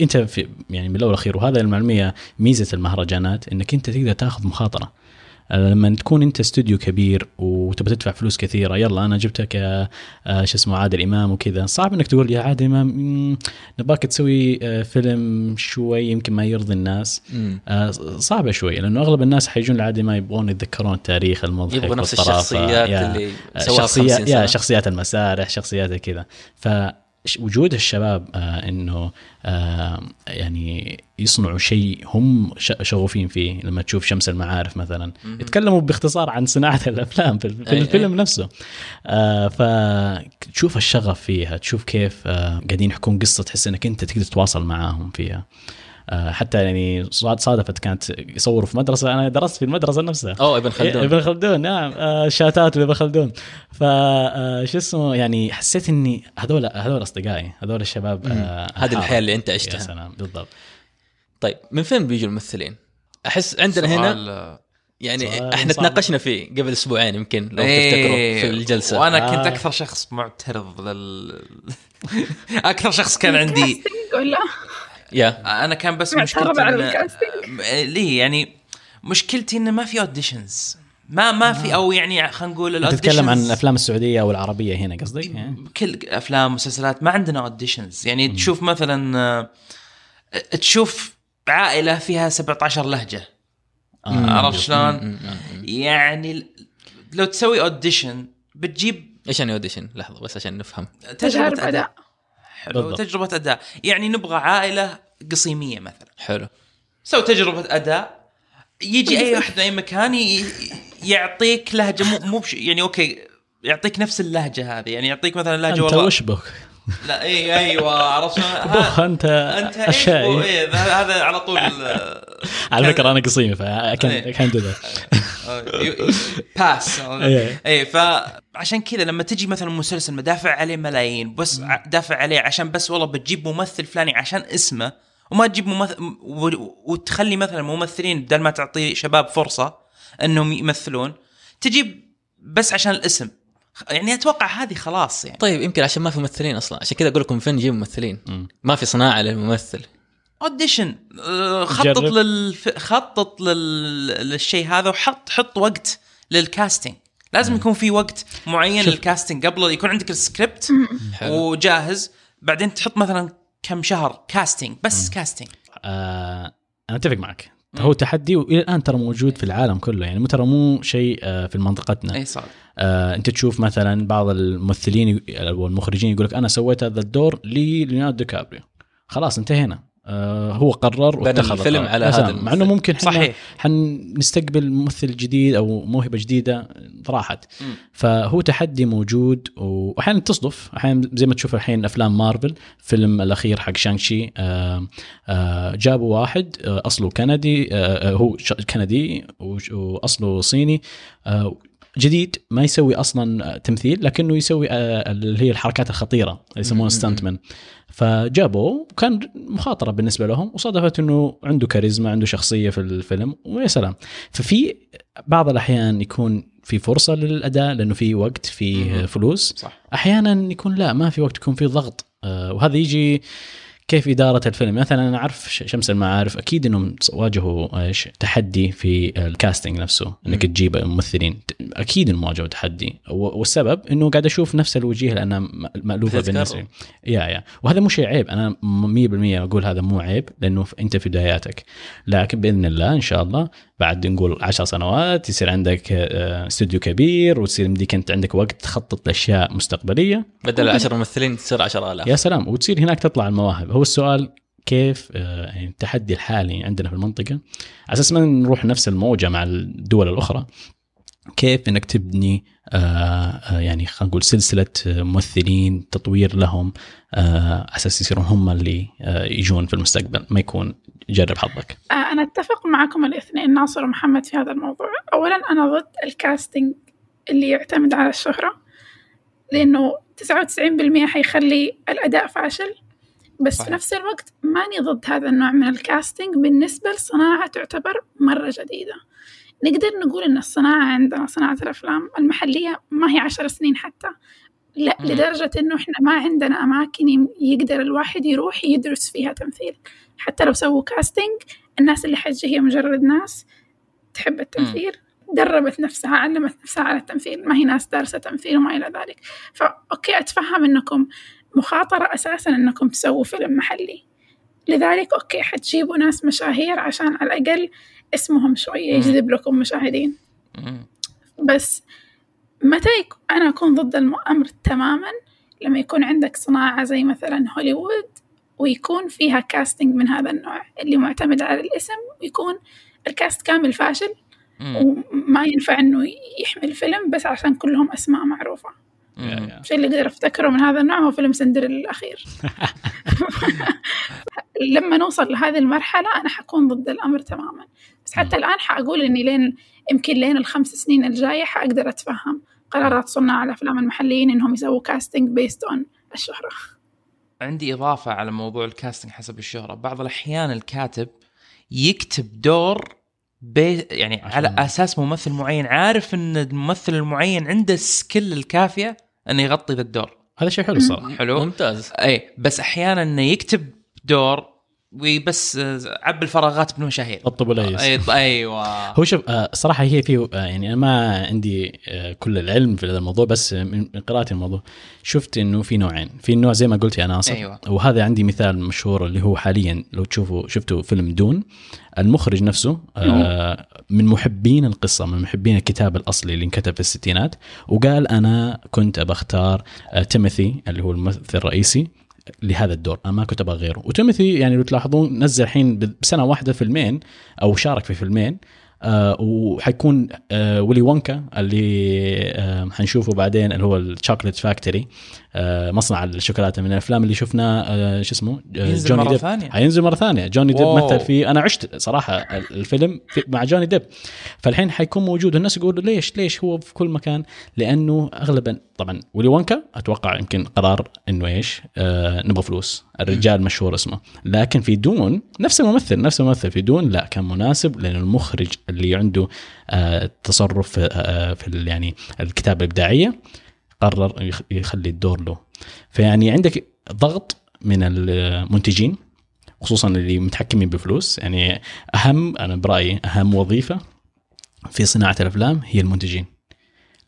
[SPEAKER 2] أنت في يعني من الأول والأخير وهذا المعلومية ميزة المهرجانات إنك أنت تقدر تاخذ مخاطرة. لما تكون انت استوديو كبير وتبغى تدفع فلوس كثيرة يلا أنا جبتك آه، شو اسمه عادل إمام وكذا صعب إنك تقول يا عادل إمام مم، نبغاك تسوي آه، فيلم شوي يمكن ما يرضي الناس. آه، صعبة شوي لأنه أغلب الناس حيجون لعادي ما يبغون يتذكرون التاريخ المضحك
[SPEAKER 1] يبغوا نفس. الشخصيات
[SPEAKER 2] يا-
[SPEAKER 1] اللي سواها
[SPEAKER 2] شخصيات
[SPEAKER 1] 50
[SPEAKER 2] يا. شخصيات المسارح شخصيات كذا فوجود الشباب آه إنه آه يعني يصنعوا شيء هم شغوفين فيه. لما تشوف شمس المعارف مثلا. يتكلموا باختصار عن صناعة الأفلام في, في
[SPEAKER 1] أي-
[SPEAKER 2] الفيلم نفسه. آه فتشوف الشغف فيها تشوف كيف قاعدين يحكون قصة تحس إنك أنت تقدر تتواصل معاهم فيها. حتى يعني صاد- صادفت كانت يصوروا في مدرسة. أنا درست في المدرسة نفسها.
[SPEAKER 1] اوه إبن خلدون.
[SPEAKER 2] إبن خلدون. نعم. آه، شاتات لإبن خلدون. ف آه، شو اسمه يعني حسيت إني هذول هذول أصدقائي هذول الشباب آه،
[SPEAKER 1] هذه. الحياة اللي أنت
[SPEAKER 2] يا
[SPEAKER 1] عشتها.
[SPEAKER 2] سلام. بالضبط.
[SPEAKER 1] طيب من فين بيجوا الممثلين؟ أحس عندنا هنا يعني
[SPEAKER 2] إحنا.
[SPEAKER 1] تناقشنا فيه قبل أسبوعين يمكن لو
[SPEAKER 3] إيه،
[SPEAKER 1] تفتكروا في الجلسة.
[SPEAKER 3] وأنا كنت
[SPEAKER 2] آه.
[SPEAKER 3] أكثر شخص معترض لل أكثر شخص كان عندي
[SPEAKER 4] ال casting ولا
[SPEAKER 1] يا
[SPEAKER 3] أنا كان بس مشكلتي إن-. آه، ليه يعني مشكلتي انه ما في auditions ما ما في أو يعني خلينا نقول
[SPEAKER 2] أنت تتكلم عن الأفلام السعودية أو العربية هنا قصدك؟ يعني؟
[SPEAKER 3] كل أفلام مسلسلات ما عندنا auditions يعني تشوف مثلا آه، تشوف عائلة فيها 17 لهجة.
[SPEAKER 2] آه.
[SPEAKER 3] عرفت شلون؟
[SPEAKER 1] م- م- م-
[SPEAKER 3] يعني لو تسوي audition بتجيب
[SPEAKER 1] إيش يعني audition؟ لحظة بس عشان نفهم.
[SPEAKER 4] تجارب
[SPEAKER 3] تجربه
[SPEAKER 4] أداء.
[SPEAKER 3] حلو.
[SPEAKER 2] بالضبط.
[SPEAKER 3] تجربة أداء. يعني نبغى عائلة قصيمية مثلا.
[SPEAKER 1] حلو.
[SPEAKER 3] سوي تجربة أداء. يجي أي واحد من أي مكان يعطيك لهجة. مو مو بش يعني okay يعطيك نفس اللهجة هذه. يعني يعطيك مثلا لهجة
[SPEAKER 2] أنت
[SPEAKER 3] والله
[SPEAKER 2] وش بك؟
[SPEAKER 3] لا اي أيوه عرفت؟
[SPEAKER 2] بخ
[SPEAKER 3] أنت أنت
[SPEAKER 2] الشاي
[SPEAKER 3] هو- إيه، هذا على طول آه،
[SPEAKER 2] على فكرة أنا قصيم
[SPEAKER 3] إيه.
[SPEAKER 2] فكان دو
[SPEAKER 3] باس
[SPEAKER 2] إيه.
[SPEAKER 3] اي فعشان كذا لما تجي مثلا مسلسل مدافع عليه ملايين بس دافع عليه عشان بس والله بتجيب ممثل فلاني عشان اسمه وما تجيب ممثل وتخلي مثلا ممثلين بدل ما تعطي شباب فرصة إنهم يمثلون تجيب بس عشان الاسم يعني أتوقع هذه خلاص يعني.
[SPEAKER 1] طيب يمكن عشان ما في ممثلين أصلا. عشان كذا أقول لكم فين نجيب ممثلين.
[SPEAKER 2] مم.
[SPEAKER 1] ما في صناعة للممثل.
[SPEAKER 3] audition خطط
[SPEAKER 2] جرب.
[SPEAKER 3] للف... خطط لل... للشيء هذا وحط حط وقت لل casting لازم يكون في وقت معين
[SPEAKER 2] شوف.
[SPEAKER 3] لل casting قبل يكون عندك السكريبت. وجاهز بعدين تحط مثلا كم شهر casting بس casting
[SPEAKER 2] آه أنا أتفق معك. هو تحدي وإلى الآن ترى موجود في العالم كله. يعني مو ترى مو شيء آه في منطقتنا.
[SPEAKER 3] إي صار.
[SPEAKER 2] آه انت تشوف مثلا بعض الممثلين أو المخرجين يقول لك أنا سويت هذا الدور ليوناردو ديكابريو خلاص انتهينا آه هو قرر واتخذ
[SPEAKER 1] الفيلم. على هذا.
[SPEAKER 2] مع إنه ممكن حنا
[SPEAKER 3] صحيح.
[SPEAKER 2] حنستقبل ممثل جديد أو موهبة جديدة راحت. فهو تحدي موجود واحيانا تصدف أحيانا زي ما تشوف الحين أفلام مارفل فيلم الأخير حق شانشي آه آه جابوا واحد أصله كندي هو كندي وأصله صيني جديد ما يسوي أصلا تمثيل لكنه يسوي آه، اللي هي الحركات الخطيرة اللي يسمونها ستانتمان فجابوه وكان مخاطرة بالنسبة لهم وصادفت إنه عنده كاريزما عنده شخصية في الفيلم ويا سلام. ففي بعض الأحيان يكون في فرصة للأداء لأنه في وقت في. فلوس.
[SPEAKER 3] صح.
[SPEAKER 2] أحيانا يكون لا ما في وقت يكون في ضغط. آه، وهذا يجي كيف إدارة الفيلم؟ مثلا أنا أعرف شمس المعارف أكيد إنهم واجهوا إيش تحدي في الكاستنج نفسه إنك
[SPEAKER 3] مم.
[SPEAKER 2] تجيب ممثلين أكيد إنهم واجهوا تحدي. والسبب إنه قاعد أشوف نفس الوجيه لأنها م-
[SPEAKER 1] مألوفة.
[SPEAKER 2] بالنسبة لي. يا يا. وهذا مو شيء عيب. أنا م- 100% أقول هذا مو عيب لأنه أنت في بداياتك. لكن بإذن الله إن شاء الله بعد نقول عشر سنوات يصير عندك آه، استوديو كبير وتصير يمديك أنت عندك وقت تخطط لأشياء مستقبلية.
[SPEAKER 1] بدل 10 ممثلين تصير 10000
[SPEAKER 2] يا سلام. وتصير هناك تطلع المواهب. هو السؤال كيف آه، يعني التحدي الحالي عندنا في المنطقة. على أساس ما نروح نفس الموجة مع الدول الأخرى كيف إنك تبني آه، آه، يعني خلينا نقول سلسلة ممثلين تطوير لهم أساس يصيرون هم اللي يجون في المستقبل ما يكون جرب حظك.
[SPEAKER 4] أنا أتفق معكم الاثنين ناصر ومحمد في هذا الموضوع. أولا أنا ضد الكاستنج اللي يعتمد على الشهرة لأنه 99% حيخلي الأداء فاشل. بس
[SPEAKER 3] صحيح.
[SPEAKER 4] في نفس الوقت ماني ضد هذا النوع من الكاستنج بالنسبة لصناعة تعتبر مرة جديدة. نقدر نقول إن الصناعة عندنا صناعة الأفلام المحلية ما هي عشر سنين حتى. لا
[SPEAKER 3] مم.
[SPEAKER 4] لدرجة إنه إحنا ما عندنا أماكن يقدر الواحد يروح يدرس فيها تمثيل. حتى لو سووا كاستنج الناس اللي حتجي هي مجرد ناس تحب التمثيل دربت نفسها علمت نفسها على التمثيل. ما هي ناس دارسة تمثيل وما إلى ذلك. فأوكي أتفهم أنكم مخاطرة أساسا أنكم تسووا فيلم محلي لذلك okay حتجيبوا ناس مشاهير عشان على الأقل اسمهم شوية. يجذب لكم مشاهدين. بس متى أنا أكون ضد الأمر تماما لما يكون عندك صناعة زي مثلا هوليوود ويكون فيها casting من هذا النوع اللي معتمد على الاسم ويكون ال cast كامل فاشل. وما ينفع إنه يحمل فيلم بس عشان كلهم أسماء معروفة
[SPEAKER 3] مم.
[SPEAKER 4] الشيء اللي أقدر أفتكره من هذا النوع هو فيلم سندريلا الأخير. لما نوصل لهذه المرحلة أنا حكون ضد الأمر تماما. بس حتى الآن حأقول إني لين يمكن لين الخمس سنين الجاية حأقدر أتفهم قرارات صناع الأفلام المحليين إنهم يسووا casting based on الشهرة.
[SPEAKER 3] عندي إضافة على موضوع ال casting حسب الشهرة. بعض الأحيان الكاتب يكتب دور بي يعني على أساس ممثل معين عارف إن الممثل المعين عنده ال skill الكافية؟ إنه يغطي ذا الدور.
[SPEAKER 2] هذا شيء حلو صراحة.
[SPEAKER 3] حلو؟
[SPEAKER 1] ممتاز.
[SPEAKER 3] اي بس أحيانا إنه يكتب دور وبس آه، عب الفراغات بالمشاهير
[SPEAKER 2] طبطب وليس
[SPEAKER 3] أي- أيوه.
[SPEAKER 2] هو شوف آه، صراحة هي في آه، يعني أنا ما عندي آه، كل العلم في هذا الموضوع بس من من قراءتي الموضوع شفت إنه في نوعين. في نوع زي ما قلت يا ناصر
[SPEAKER 3] أيوة.
[SPEAKER 2] وهذا عندي مثال مشهور اللي هو حاليا لو تشوفوا شفتوا فيلم دون المخرج نفسه آه، من محبين القصة من محبين الكتاب الأصلي اللي انكتب في الستينات وقال أنا كنت ابى أختار آه، تيموثي اللي هو الممثل الرئيسي لهذا الدور. أنا ما كنت أبغى غيره. وتيموثي يعني لو تلاحظون نزل الحين بسنة واحدة فيلمين أو شارك في فيلمين آه وحيكون آه ولي وونكا اللي آه حنشوفه بعدين اللي هو ال Chocolate Factory مصنع الشوكولاتة من الأفلام اللي شفناه آه شو اسمه؟ آه
[SPEAKER 3] ينزل
[SPEAKER 2] جوني
[SPEAKER 3] مرة
[SPEAKER 2] ديب.
[SPEAKER 3] ثانية.
[SPEAKER 2] حينزل مرة ثانية. جوني ديب. مثل فيه أنا عشت صراحة الفيلم في مع جوني ديب. فالحين حيكون موجود. والناس يقولوا ليش ليش هو في كل مكان؟ لأنه اغلبا طبعا ولي وونكا أتوقع يمكن قرار إنه إيش؟ آه نبغى فلوس. الرجال مشهور اسمه. لكن في دون نفس الممثل نفس الممثل. في دون لا كان مناسب لأن المخرج اللي عنده آه تصرف في, آه في يعني الكتابة الإبداعية. قرر يخ- يخلي الدور له. فيعني عندك ضغط من المنتجين خصوصا اللي متحكمين بفلوس. يعني أهم أنا برأيي أهم وظيفة في صناعة الأفلام هي المنتجين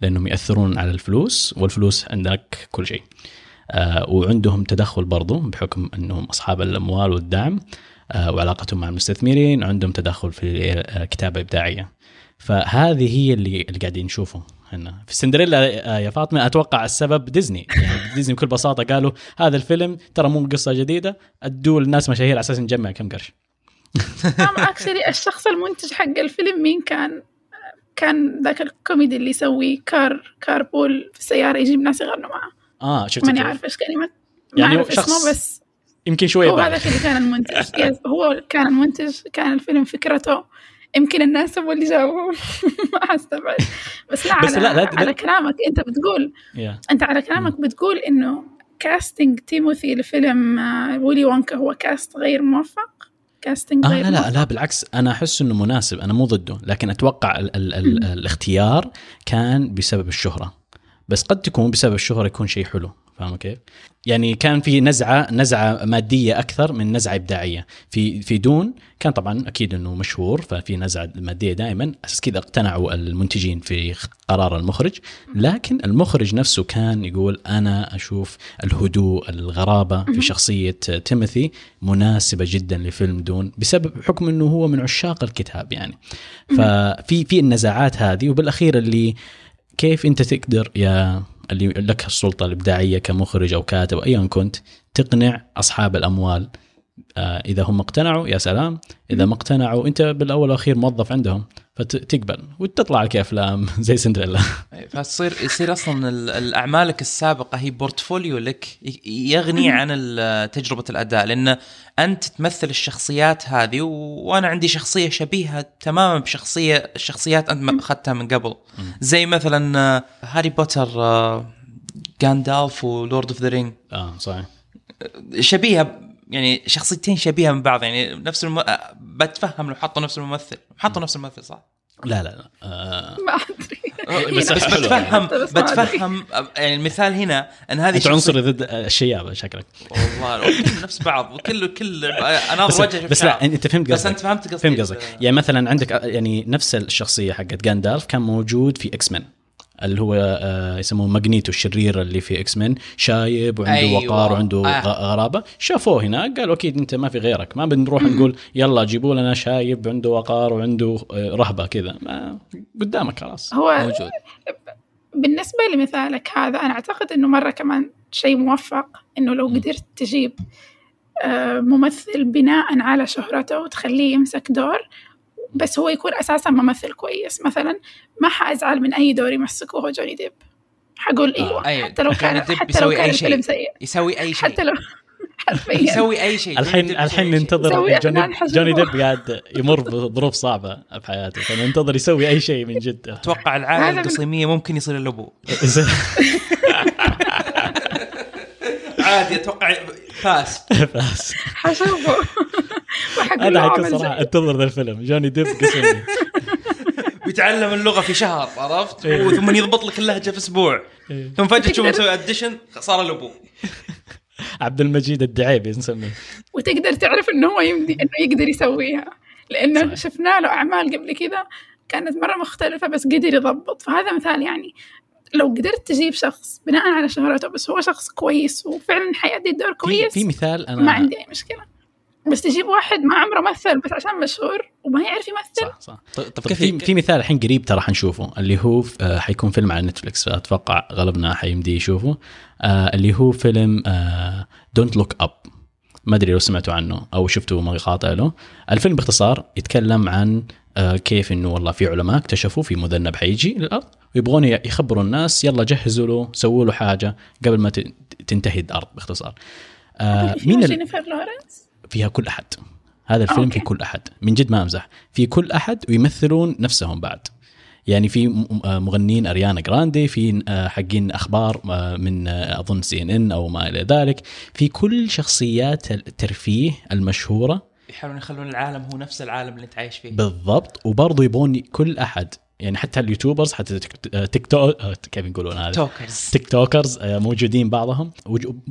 [SPEAKER 2] لأنهم يأثرون على الفلوس والفلوس عندك كل شيء. آه وعندهم تدخل برضو بحكم أنهم أصحاب الأموال والدعم آه وعلاقتهم مع المستثمرين عندهم تدخل في آه كتابة إبداعية. فهذه هي اللي اللي قاعدين نشوفه هنا في سندريلا آه، يا فاطمة أتوقع السبب ديزني يعني ديزني بكل بساطة قالوا هذا الفيلم ترى مو قصة جديدة أدوا للناس مشاهير على أساس نجمع كم قرش
[SPEAKER 4] actually الشخص المنتج حق الفيلم مين كان؟ كان ذاك الكوميدي اللي يسوي car carpool في السيارة يجيب ناس يغنوا معه
[SPEAKER 2] آه شفت
[SPEAKER 4] ماني
[SPEAKER 2] كيف؟
[SPEAKER 4] عارفة إيش كلمة ما
[SPEAKER 2] يعني
[SPEAKER 4] أعرف
[SPEAKER 2] شخص
[SPEAKER 4] اسمه بس
[SPEAKER 2] يمكن شوية
[SPEAKER 4] هو. هذاك اللي كان المنتج هو كان المنتج كان الفيلم فكرته يمكن الناس هم اللي جابوه ما استبعد بس لا
[SPEAKER 2] بس
[SPEAKER 4] على,
[SPEAKER 2] لا- لا-
[SPEAKER 4] على كلامك أنت بتقول
[SPEAKER 2] يا.
[SPEAKER 4] أنت على كلامك بتقول إنه casting تيموثي لفيلم آه، ويلي وونكا هو cast غير موفق؟ كاستنج
[SPEAKER 2] آه
[SPEAKER 4] غير
[SPEAKER 2] لا لا
[SPEAKER 4] موفق.
[SPEAKER 2] لا بالعكس. أنا أحس إنه مناسب. أنا مو ضده. لكن أتوقع ال ال ال الاختيار كان بسبب الشهرة. بس قد تكون بسبب الشهرة يكون شيء حلو. فاهم كيف؟ يعني كان في نزعة نزعة مادية أكثر من نزعة إبداعية. في في دون كان طبعا أكيد إنه مشهور ففي نزعة مادية دائما. أساس كذا اقتنعوا المنتجين في قرار المخرج. لكن المخرج نفسه كان يقول أنا أشوف الهدوء الغرابة في شخصية تيموثي مناسبة جدا لفيلم دون بسبب حكم إنه هو من عشاق الكتاب يعني. ففي في النزاعات هذه وبالأخير اللي كيف أنت تقدر يا اللي لك السلطة الإبداعية كمخرج أو كاتب أو ايا كنت تقنع أصحاب الأموال إذا هم اقتنعوا يا سلام. إذا ما اقتنعوا أنت بالأول والأخير موظف عندهم فتقبل وتطلع لك أفلام زي سندريلا.
[SPEAKER 3] فتصير يصير أصلا ال- الأعمالك السابقة هي portfolio لك يغني عن تجربة الأداء لأن أنت تمثل الشخصيات هذه و- وأنا عندي شخصية شبيهة تماما بشخصية الشخصيات أنت ما أخذتها من قبل. زي مثلا آه، هاري بوتر آه، غاندالف و Lord of the
[SPEAKER 2] Ring آه صحيح.
[SPEAKER 3] شبيهة يعني شخصيتين شبيهة من بعض يعني نفس الم... آه، بتفهم لو حطوا نفس الممثل. حطوا نفس الممثل صح؟
[SPEAKER 2] لا لا لا. آه
[SPEAKER 4] ما أدري.
[SPEAKER 2] بس.
[SPEAKER 3] بتفهم
[SPEAKER 4] بس أدري.
[SPEAKER 3] بتفهم يعني المثال هنا إن هذه أنت
[SPEAKER 2] عنصري ضد الشيابه شكلك.
[SPEAKER 3] والله كل نفس بعض وكل كل أنا
[SPEAKER 2] بس,
[SPEAKER 3] وجه
[SPEAKER 2] بس لا أنت فهمت
[SPEAKER 3] بس
[SPEAKER 2] قصدك.
[SPEAKER 3] انت فهمت قصدي.
[SPEAKER 2] فهمت قصدك. يعني مثلا عندك آه، يعني نفس الشخصية حقت جاندالف كان موجود في إكس مان اللي هو آه يسموه ماجنيتو الشرير اللي في إكس مان شايب وعنده
[SPEAKER 3] أيوة.
[SPEAKER 2] وقار وعنده
[SPEAKER 3] آه.
[SPEAKER 2] غرابة. شافوه هناك قالوا أكيد أنت ما في غيرك. ما بنروح نقول يلا جيبوا لنا شايب عنده وقار وعنده آه، رهبة كذا. ما قدامك خلاص.
[SPEAKER 4] هو
[SPEAKER 3] موجود.
[SPEAKER 4] بالنسبة لمثالك هذا أنا أعتقد إنه مرة كمان شيء موفق إنه لو قدرت تجيب آه، ممثل بناء على شهرته وتخليه يمسك دور بس هو يكون أساسا ممثل كويس. مثلا ما حأزعل من أي دور يمسكه هو جوني ديب. حقول
[SPEAKER 2] آه،
[SPEAKER 4] إيوه
[SPEAKER 3] أيوة.
[SPEAKER 4] حتى لو كان حتى
[SPEAKER 3] بيسوي
[SPEAKER 4] لو كان
[SPEAKER 3] أي شيء.
[SPEAKER 4] الفيلم سيء.
[SPEAKER 3] يسوي أي شيء.
[SPEAKER 4] حتى لو حرفيا.
[SPEAKER 3] يسوي أي شيء.
[SPEAKER 2] الحين الحين. ننتظر جوني. جوني ديب قاعد يمر بظروف صعبة بحياته فننتظر يسوي أي شيء من جد
[SPEAKER 3] أتوقع العائله القصيميه ممكن يصير الابو عادي أتوقع بس
[SPEAKER 2] بس
[SPEAKER 4] حشوفه. له
[SPEAKER 2] حيكون
[SPEAKER 4] عمل صراحة
[SPEAKER 2] أنتظر ذا الفيلم. جوني ديب قسم
[SPEAKER 3] بيتعلم اللغة في شهر عرفت؟
[SPEAKER 2] إيه.
[SPEAKER 3] وثم يضبط لك اللهجة في أسبوع.
[SPEAKER 2] إيه.
[SPEAKER 3] ثم فجأة تشوفه مسوي audition صار الابو
[SPEAKER 2] عبد المجيد الدعيبي نسميه.
[SPEAKER 4] وتقدر تعرف إنه هو يمدي إنه يقدر يسويها.
[SPEAKER 2] لأنه.
[SPEAKER 4] شفنا له أعمال قبل كذا كانت مرة مختلفة بس قدر يضبط. فهذا مثال يعني لو قدرت تجيب شخص بناء على شهرته بس هو شخص كويس وفعلا حيأدي الدور كويس
[SPEAKER 2] في مثال أنا
[SPEAKER 4] ما عندي أي مشكلة. بس تجيب واحد ما عمره مثل بس عشان مشهور وما يعرف يمثل؟
[SPEAKER 2] صح صح.
[SPEAKER 1] طب طب كيف
[SPEAKER 2] في في مثال الحين قريب ترى حنشوفه اللي هو آه، حيكون فيلم على نتفلكس أتوقع غالبنا حيمدي يشوفه. آه، اللي هو فيلم Don't Look Up ما أدري لو سمعتوا عنه أو شفتوا مقاطع له. الفيلم باختصار يتكلم عن كيف إنه والله في علماء اكتشفوا في مذنب حيجي للأرض ويبغون يخبروا الناس يلا جهزوا له سووا له حاجة قبل ما تنتهي الأرض باختصار. آه، مين
[SPEAKER 4] جينيفر لورنس؟
[SPEAKER 2] فيها كل أحد. هذا الفيلم
[SPEAKER 4] okay.
[SPEAKER 2] في كل أحد. من جد ما أمزح. في كل أحد ويمثلون نفسهم بعد. يعني في آه مغنيين أريانا جراندي في آه، حقين أخبار آه، من آه، أظن CNN أو ما إلى ذلك. في كل شخصيات الترفيه المشهورة
[SPEAKER 3] يحاولون يخلون العالم هو نفس العالم اللي انت عايش فيه.
[SPEAKER 2] بالضبط. وبرضه يبون كل أحد يعني حتى اليوتيوبرز حتى تيك آه، آه، كيف يقولون هذا؟ tokers. TikTokers آه، موجودين بعضهم.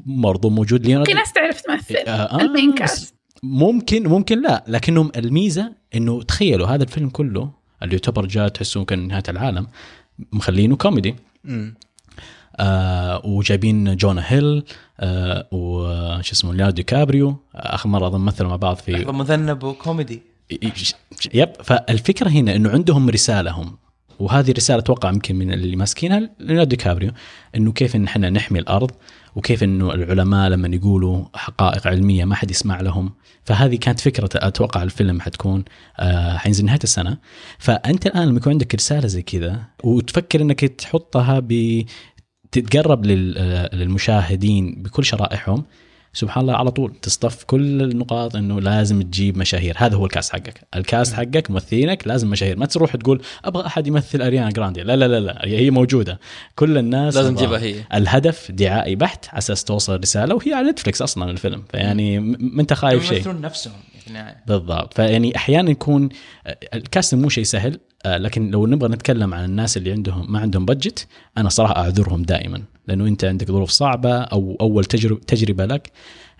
[SPEAKER 2] برضه موجود ليوناردو.
[SPEAKER 4] في ناس تعرف تمثل.
[SPEAKER 2] آه، ال
[SPEAKER 4] main
[SPEAKER 2] بس
[SPEAKER 4] cast
[SPEAKER 2] ممكن ممكن لا. لكنهم الميزة إنه تخيلوا هذا الفيلم كله يعتبر جاء تحسه كان نهاية العالم مخلينه كوميدي. آه وجايبين جونا هيل آه وش اسمه ليوناردو كابريو آخر مرة أظن مثلوا مع بعض في
[SPEAKER 3] لحظه مذنب وكوميدي.
[SPEAKER 2] يب. فالفكرة هنا إنه عندهم رسالة هم. وهذه الرسالة أتوقع يمكن من اللي ماسكينها ليوناردو كابريو إنه كيف إن إحنا نحمي الأرض وكيف إنه العلماء لما يقولوا حقائق علمية ما حد يسمع لهم. فهذه كانت فكرة أتوقع الفيلم حتكون آه حينزل نهاية السنة. فأنت الآن لما يكون عندك رسالة زي كذا وتفكر إنك تحطها ب تتقرب لل- آه، للمشاهدين بكل شرائحهم سبحان الله على طول تصطف كل النقاط إنه لازم تجيب مشاهير. هذا هو الكاس حقك. الكاس حقك ممثلينك لازم مشاهير. ما تروح تقول أبغى أحد يمثل أريانا جراندي. لا لا لا لا. هي موجودة. كل الناس
[SPEAKER 1] لازم. تجيبها هي.
[SPEAKER 2] الهدف دعائي بحت على أساس توصل رسالة وهي على نتفلكس أصلا الفيلم. فيعني ما أنت خايف شيء.
[SPEAKER 3] يمثلون نفسهم
[SPEAKER 2] بالضبط. فيعني أحيانا يكون ال casting مو شيء سهل. آه، لكن لو نبغى نتكلم عن الناس اللي عندهم ما عندهم budget أنا صراحة أعذرهم دائما لأنه أنت عندك ظروف صعبة أو أول تجربه تجربة لك.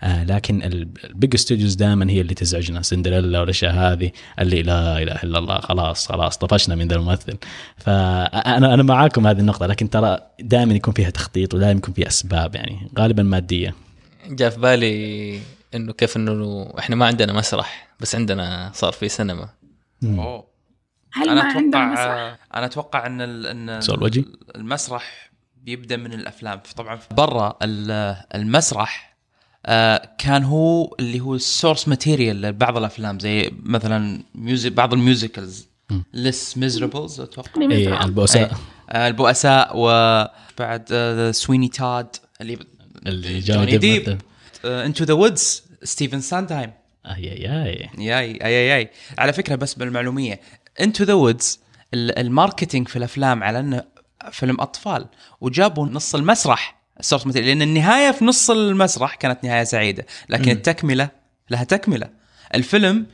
[SPEAKER 2] آه لكن ال big studios دائما هي اللي تزعجنا. سندريلا والأشياء هذه اللي لا إله إلا الله خلاص خلاص طفشنا من ذا الممثل. فانا أنا معاكم هذه النقطة لكن ترى دائما يكون فيها تخطيط ودائما يكون فيها أسباب يعني غالبا مادية.
[SPEAKER 1] جاء في بالي إنه كيف إنه إحنا ما عندنا مسرح بس عندنا صار في سينما.
[SPEAKER 3] أوه.
[SPEAKER 4] هل
[SPEAKER 3] أنا
[SPEAKER 4] ما عندهم
[SPEAKER 3] أتوقع
[SPEAKER 4] مسرح؟
[SPEAKER 3] أنا أتوقع أن ال-
[SPEAKER 2] أن؟
[SPEAKER 3] المسرح بيبدا من الأفلام. طبعا برا ال- المسرح آه، كان هو اللي هو ال source material لبعض الأفلام زي مثلا music بعض ال musicals. Les Misérables
[SPEAKER 4] أتوقع.
[SPEAKER 2] اي
[SPEAKER 4] مثل-
[SPEAKER 2] البؤساء.
[SPEAKER 3] آه، البؤساء وبعد Sweeney Todd اللي
[SPEAKER 2] اللي
[SPEAKER 3] جوني ديب.
[SPEAKER 2] ديب
[SPEAKER 3] Into the Woods ستيفن ساندهايم
[SPEAKER 2] آي آي آي.
[SPEAKER 3] ياي آي آي. على فكرة بس بالمعلومية Into the Woods ال marketing في الأفلام على إنه فيلم أطفال وجابوا نص المسرح ال source material لأن النهاية في نص المسرح كانت نهاية سعيدة لكن التكملة لها تكملة الفيلم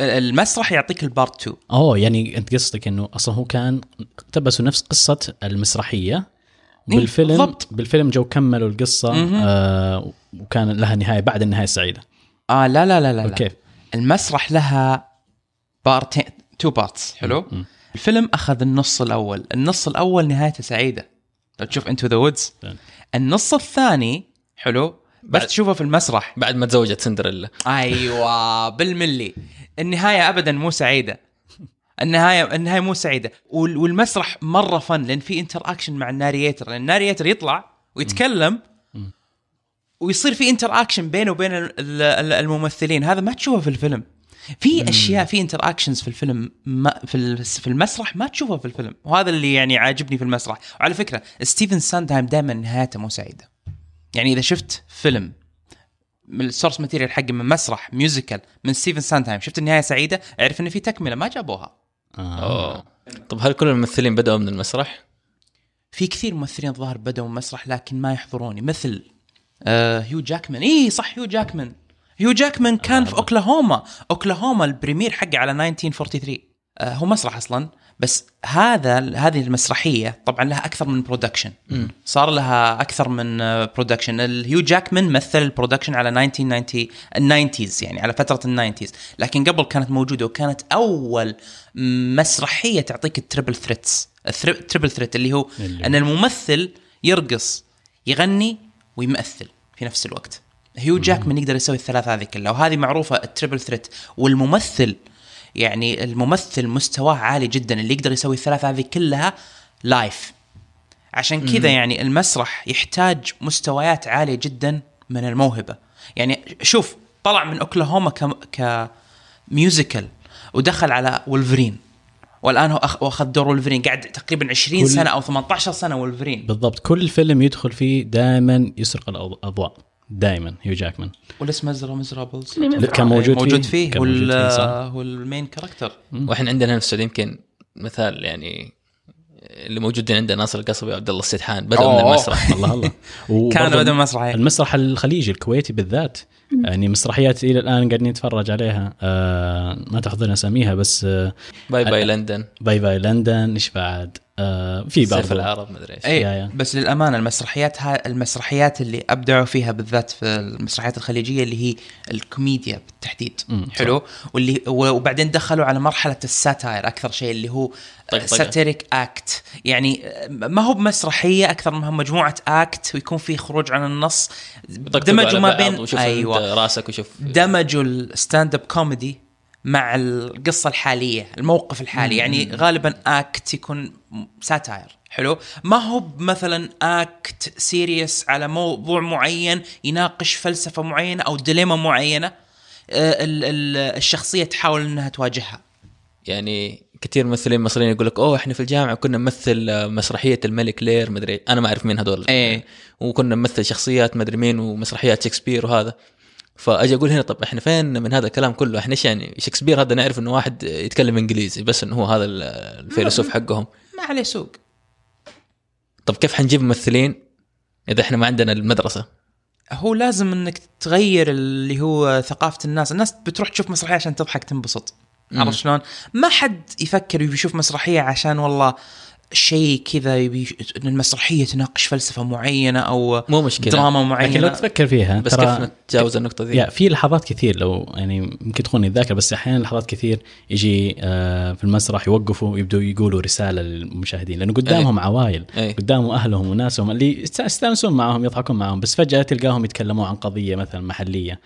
[SPEAKER 3] المسرح يعطيك ال part 2
[SPEAKER 2] أوه يعني أنت قصدك إنه أصلا هو كان اقتبسوا نفس قصة المسرحية
[SPEAKER 3] إيه،
[SPEAKER 2] بالفيلم
[SPEAKER 3] بالضبط.
[SPEAKER 2] بالفيلم جو كملوا
[SPEAKER 3] القصة.
[SPEAKER 2] آه وكان لها نهاية بعد النهاية السعيده
[SPEAKER 3] آه لا لا لا لا, لا.
[SPEAKER 2] كيف؟
[SPEAKER 3] المسرح لها بارتين two parts حلو
[SPEAKER 2] مم.
[SPEAKER 3] الفيلم أخذ النص الأول. النص الأول نهايته سعيدة. لو تشوف Into the
[SPEAKER 2] Woods.
[SPEAKER 3] النص الثاني حلو بس تشوفه في المسرح.
[SPEAKER 1] بعد ما تزوجت سندريلا.
[SPEAKER 3] أيوه بالملي. النهاية ابدا مو سعيدة. النهايه النهاية مو سعيدة. وال- والمسرح مرة فن لأن في interaction مع ال narrator لأن ال narrator يطلع ويتكلم. ويصير في interaction بينه وبين ال- ال- الممثلين. هذا ما تشوفه في الفيلم. في أشياء في interactions في الفيلم ما في ال- في المسرح ما تشوفها في الفيلم. وهذا اللي يعني عاجبني في المسرح. وعلى فكرة ستيفن ساندهايم دائما نهايته مو سعيدة. يعني إذا شفت فيلم من ال source material حقي من مسرح musical من ستيفن ساندهايم شفت النهاية سعيدة اعرف ان في تكملة ما جابوها.
[SPEAKER 2] آه.
[SPEAKER 1] أوه. طب هل كل الممثلين بدأوا من المسرح؟
[SPEAKER 3] في كثير ممثلين ظهر بدأوا مسرح لكن ما يحضروني. مثل آه هيو جاكمان اي صح هيو جاكمان هيو جاكمان كان في أوكلاهوما. أوكلاهوما ال premiere حقه على 1943 آه هو مسرح أصلا بس هذا هذه المسرحية طبعا لها أكثر من production صار لها أكثر من production الهيو جاكمان مثل ال production على 1990 ال nineties يعني على فترة ال nineties. لكن قبل كانت موجودة وكانت أول مسرحية تعطيك ال triple threats ال triple threat اللي هو
[SPEAKER 2] اللي-
[SPEAKER 3] أن الممثل يرقص يغني ويمثل في نفس الوقت. هيو جاكمان يقدر يسوي الثلاث هذه كلها وهذه معروفة ال triple threat. والممثل يعني الممثل مستواه عالي جدا اللي يقدر يسوي الثلاث هذه كلها live عشان كذا يعني المسرح يحتاج مستويات عالية جدا من الموهبة. يعني شوف طلع من أوكلاهوما ك ك musical ودخل على ولفرين والآن هو أخذ دور ولفرين قاعد تقريبا 20
[SPEAKER 2] كل-
[SPEAKER 3] سنة أو 18 سنة ولفرين
[SPEAKER 2] بالضبط. كل فيلم يدخل فيه دائما يسرق الأضواء. دائما هيو جاكمان
[SPEAKER 3] ولا اسمه مزرا مزرابلز
[SPEAKER 2] كان. موجود
[SPEAKER 3] موجود
[SPEAKER 2] فيه.
[SPEAKER 3] فيه. هو ال main
[SPEAKER 1] character وإحنا عندنا هنا في السعوديه يمكن مثال يعني اللي موجودين عندنا ناصر القصبي وعبد الله السدحان بدأوا من. المسرح
[SPEAKER 2] الله الله
[SPEAKER 3] كان
[SPEAKER 2] وبرضه
[SPEAKER 3] بدا مسرحيه
[SPEAKER 2] المسرح الخليجي الكويتي بالذات يعني مسرحيات إلى الآن قاعدين نتفرج عليها. آه ما تحضرنا أساميها بس آه
[SPEAKER 1] باي باي لندن.
[SPEAKER 2] باي باي لندن إيش بعد؟ آه في
[SPEAKER 1] سيف
[SPEAKER 2] برضه
[SPEAKER 1] العرب مدري إيش.
[SPEAKER 3] اي
[SPEAKER 2] يا- يا.
[SPEAKER 3] بس للأمانة المسرحيات ها المسرحيات اللي أبدعوا فيها بالذات في المسرحيات الخليجية اللي هي الكوميديا بالتحديد.
[SPEAKER 2] مم، صح.
[SPEAKER 3] حلو؟ واللي وبعدين دخلوا على مرحلة ال satire أكثر شيء اللي هو. satiric act. يعني ما هو بمسرحيه أكثر منها مجموعة act ويكون في خروج عن النص دمجوا ما
[SPEAKER 1] بعض
[SPEAKER 3] بين
[SPEAKER 1] أيوه. راسك وشوف.
[SPEAKER 3] دمجوا ال stand-up comedy مع القصة الحالية الموقف الحالي. يعني غالبا act يكون satire حلو؟ ما هو مثلا act serious على موضوع معين يناقش فلسفة معينة أو dilemma معينة آه، ال- ال- الشخصية تحاول إنها تواجهها.
[SPEAKER 1] يعني كثير ممثلين مصريين يقول لك أوه إحنا في الجامعة كنا نمثل آه، مسرحية الملك لير مدري أنا ما أعرف مين هذول.
[SPEAKER 3] إيه.
[SPEAKER 1] وكنا نمثل شخصيات مدري مين ومسرحيات شكسبير وهذا. فأجي أقول هنا طب إحنا فين من هذا الكلام كله؟ إحنا إيش يعني؟ شكسبير هذا نعرف إنه واحد يتكلم إنجليزي بس إنه هو هذا ال- الفيلسوف حقهم.
[SPEAKER 3] ما عليه سوق.
[SPEAKER 1] طب كيف حنجيب ممثلين إذا إحنا ما عندنا المدرسة؟
[SPEAKER 3] هو لازم إنك تغير اللي هو ثقافة الناس. الناس بتروح تشوف مسرحية عشان تضحك تنبسط. عرفت شلون؟ ما حد يفكر يشوف مسرحية عشان والله شيء كذا يبي إن المسرحية تناقش فلسفة معينة أو
[SPEAKER 1] مو مشكلة.
[SPEAKER 3] دراما
[SPEAKER 2] لكن لو
[SPEAKER 3] معينه
[SPEAKER 2] تفكر فيها
[SPEAKER 1] بس كيف نتجاوز النقطة ذي؟
[SPEAKER 2] يا في لحظات كثير لو يعني يمكن تخوني الذاكرة بس أحيانا لحظات كثير يجي آه في المسرح يوقفوا ويبدوا يقولوا رسالة للمشاهدين لأنه قدامهم عوائل
[SPEAKER 1] أي.
[SPEAKER 2] قدامهم أهلهم وناسهم اللي يست- يستأنسون معهم يضحكون معهم بس فجأة تلقاهم يتكلموا عن قضية مثلا محلية.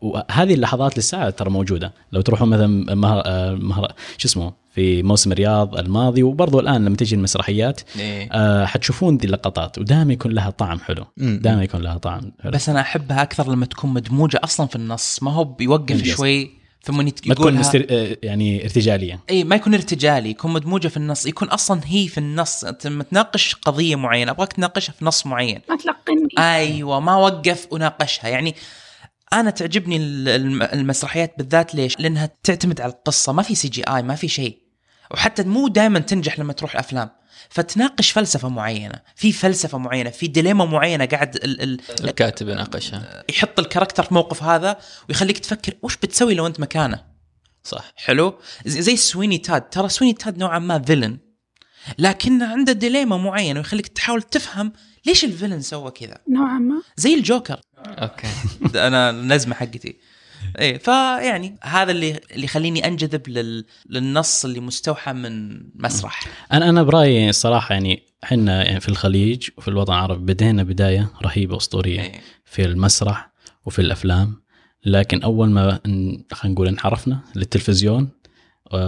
[SPEAKER 2] وهذه اللحظات لسه ترى موجودة. لو تروحون مثلا مهر آه مهر شو اسمه في موسم الرياض الماضي وبرضو الآن لما تجي المسرحيات
[SPEAKER 3] إيه.
[SPEAKER 2] آه حتشوفون ذي اللقطات ودائما يكون لها طعم حلو. دائما يكون لها طعم حلو.
[SPEAKER 3] بس أنا أحبها أكثر لما تكون مدموجة أصلا في النص ما هو بيوقف. شوي ثم يت-
[SPEAKER 2] ما تكون
[SPEAKER 3] يقولها.
[SPEAKER 2] مستر... آه، يعني ارتجالية.
[SPEAKER 3] اي ما يكون ارتجالي يكون مدموجة في النص يكون أصلا هي في النص. أنت لما تناقش قضية معينة أبغاك تناقشها في نص معين.
[SPEAKER 4] ما تلقني.
[SPEAKER 3] أيوه ما وقف وناقشها يعني أنا تعجبني ال- الم- المسرحيات بالذات ليش؟ لأنها تعتمد على القصة ما في CGI ما في شيء. وحتى مو دائما تنجح لما تروح افلام فتناقش فلسفة معينة في فلسفة معينة في dilemma معينة قاعد ال ال
[SPEAKER 1] الكاتب يناقشها.
[SPEAKER 3] يحط ال character في موقف هذا ويخليك تفكر وش بتسوي لو أنت مكانه؟
[SPEAKER 1] صح.
[SPEAKER 3] حلو؟ زي زي سويني تود. ترى سويني تود نوعا ما villain لكن عنده dilemma معينه ويخليك تحاول تفهم ليش ال villain سوى كذا.
[SPEAKER 4] نوعا ما.
[SPEAKER 3] زي الجوكر.
[SPEAKER 1] أوكي.
[SPEAKER 3] ده أنا النزمه حقتي. إيه فيعني هذا اللي اللي يخليني أنجذب لل... للنص اللي مستوحى من مسرح.
[SPEAKER 2] أنا أنا برأيي الصراحه يعني إحنا يعني في الخليج وفي الوطن العربي بدينا بداية رهيبة أسطورية
[SPEAKER 3] إيه.
[SPEAKER 2] في المسرح وفي الأفلام. لكن أول ما خلينا نقول انحرفنا للتلفزيون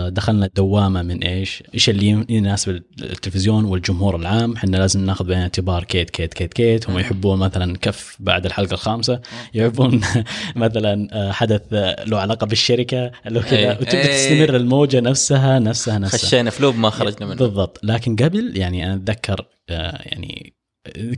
[SPEAKER 2] دخلنا دوامه من إيش؟ إيش اللي يناسب التلفزيون والجمهور العام، إحنا لازم ناخذ بعين الاعتبار كيت كيت كيت كيت، هم يحبون مثلا كف بعد الحلقة الخامسة، يحبون مثلا آه، حدث آه، له علاقة بالشركة لو كذا.
[SPEAKER 1] إيه.
[SPEAKER 2] وتبدأ
[SPEAKER 3] إيه.
[SPEAKER 2] تستمر الموجة نفسها نفسها نفسها.
[SPEAKER 1] خشينا في loop ما خرجنا منه
[SPEAKER 2] بالضبط. لكن قبل يعني أنا أتذكر آه، يعني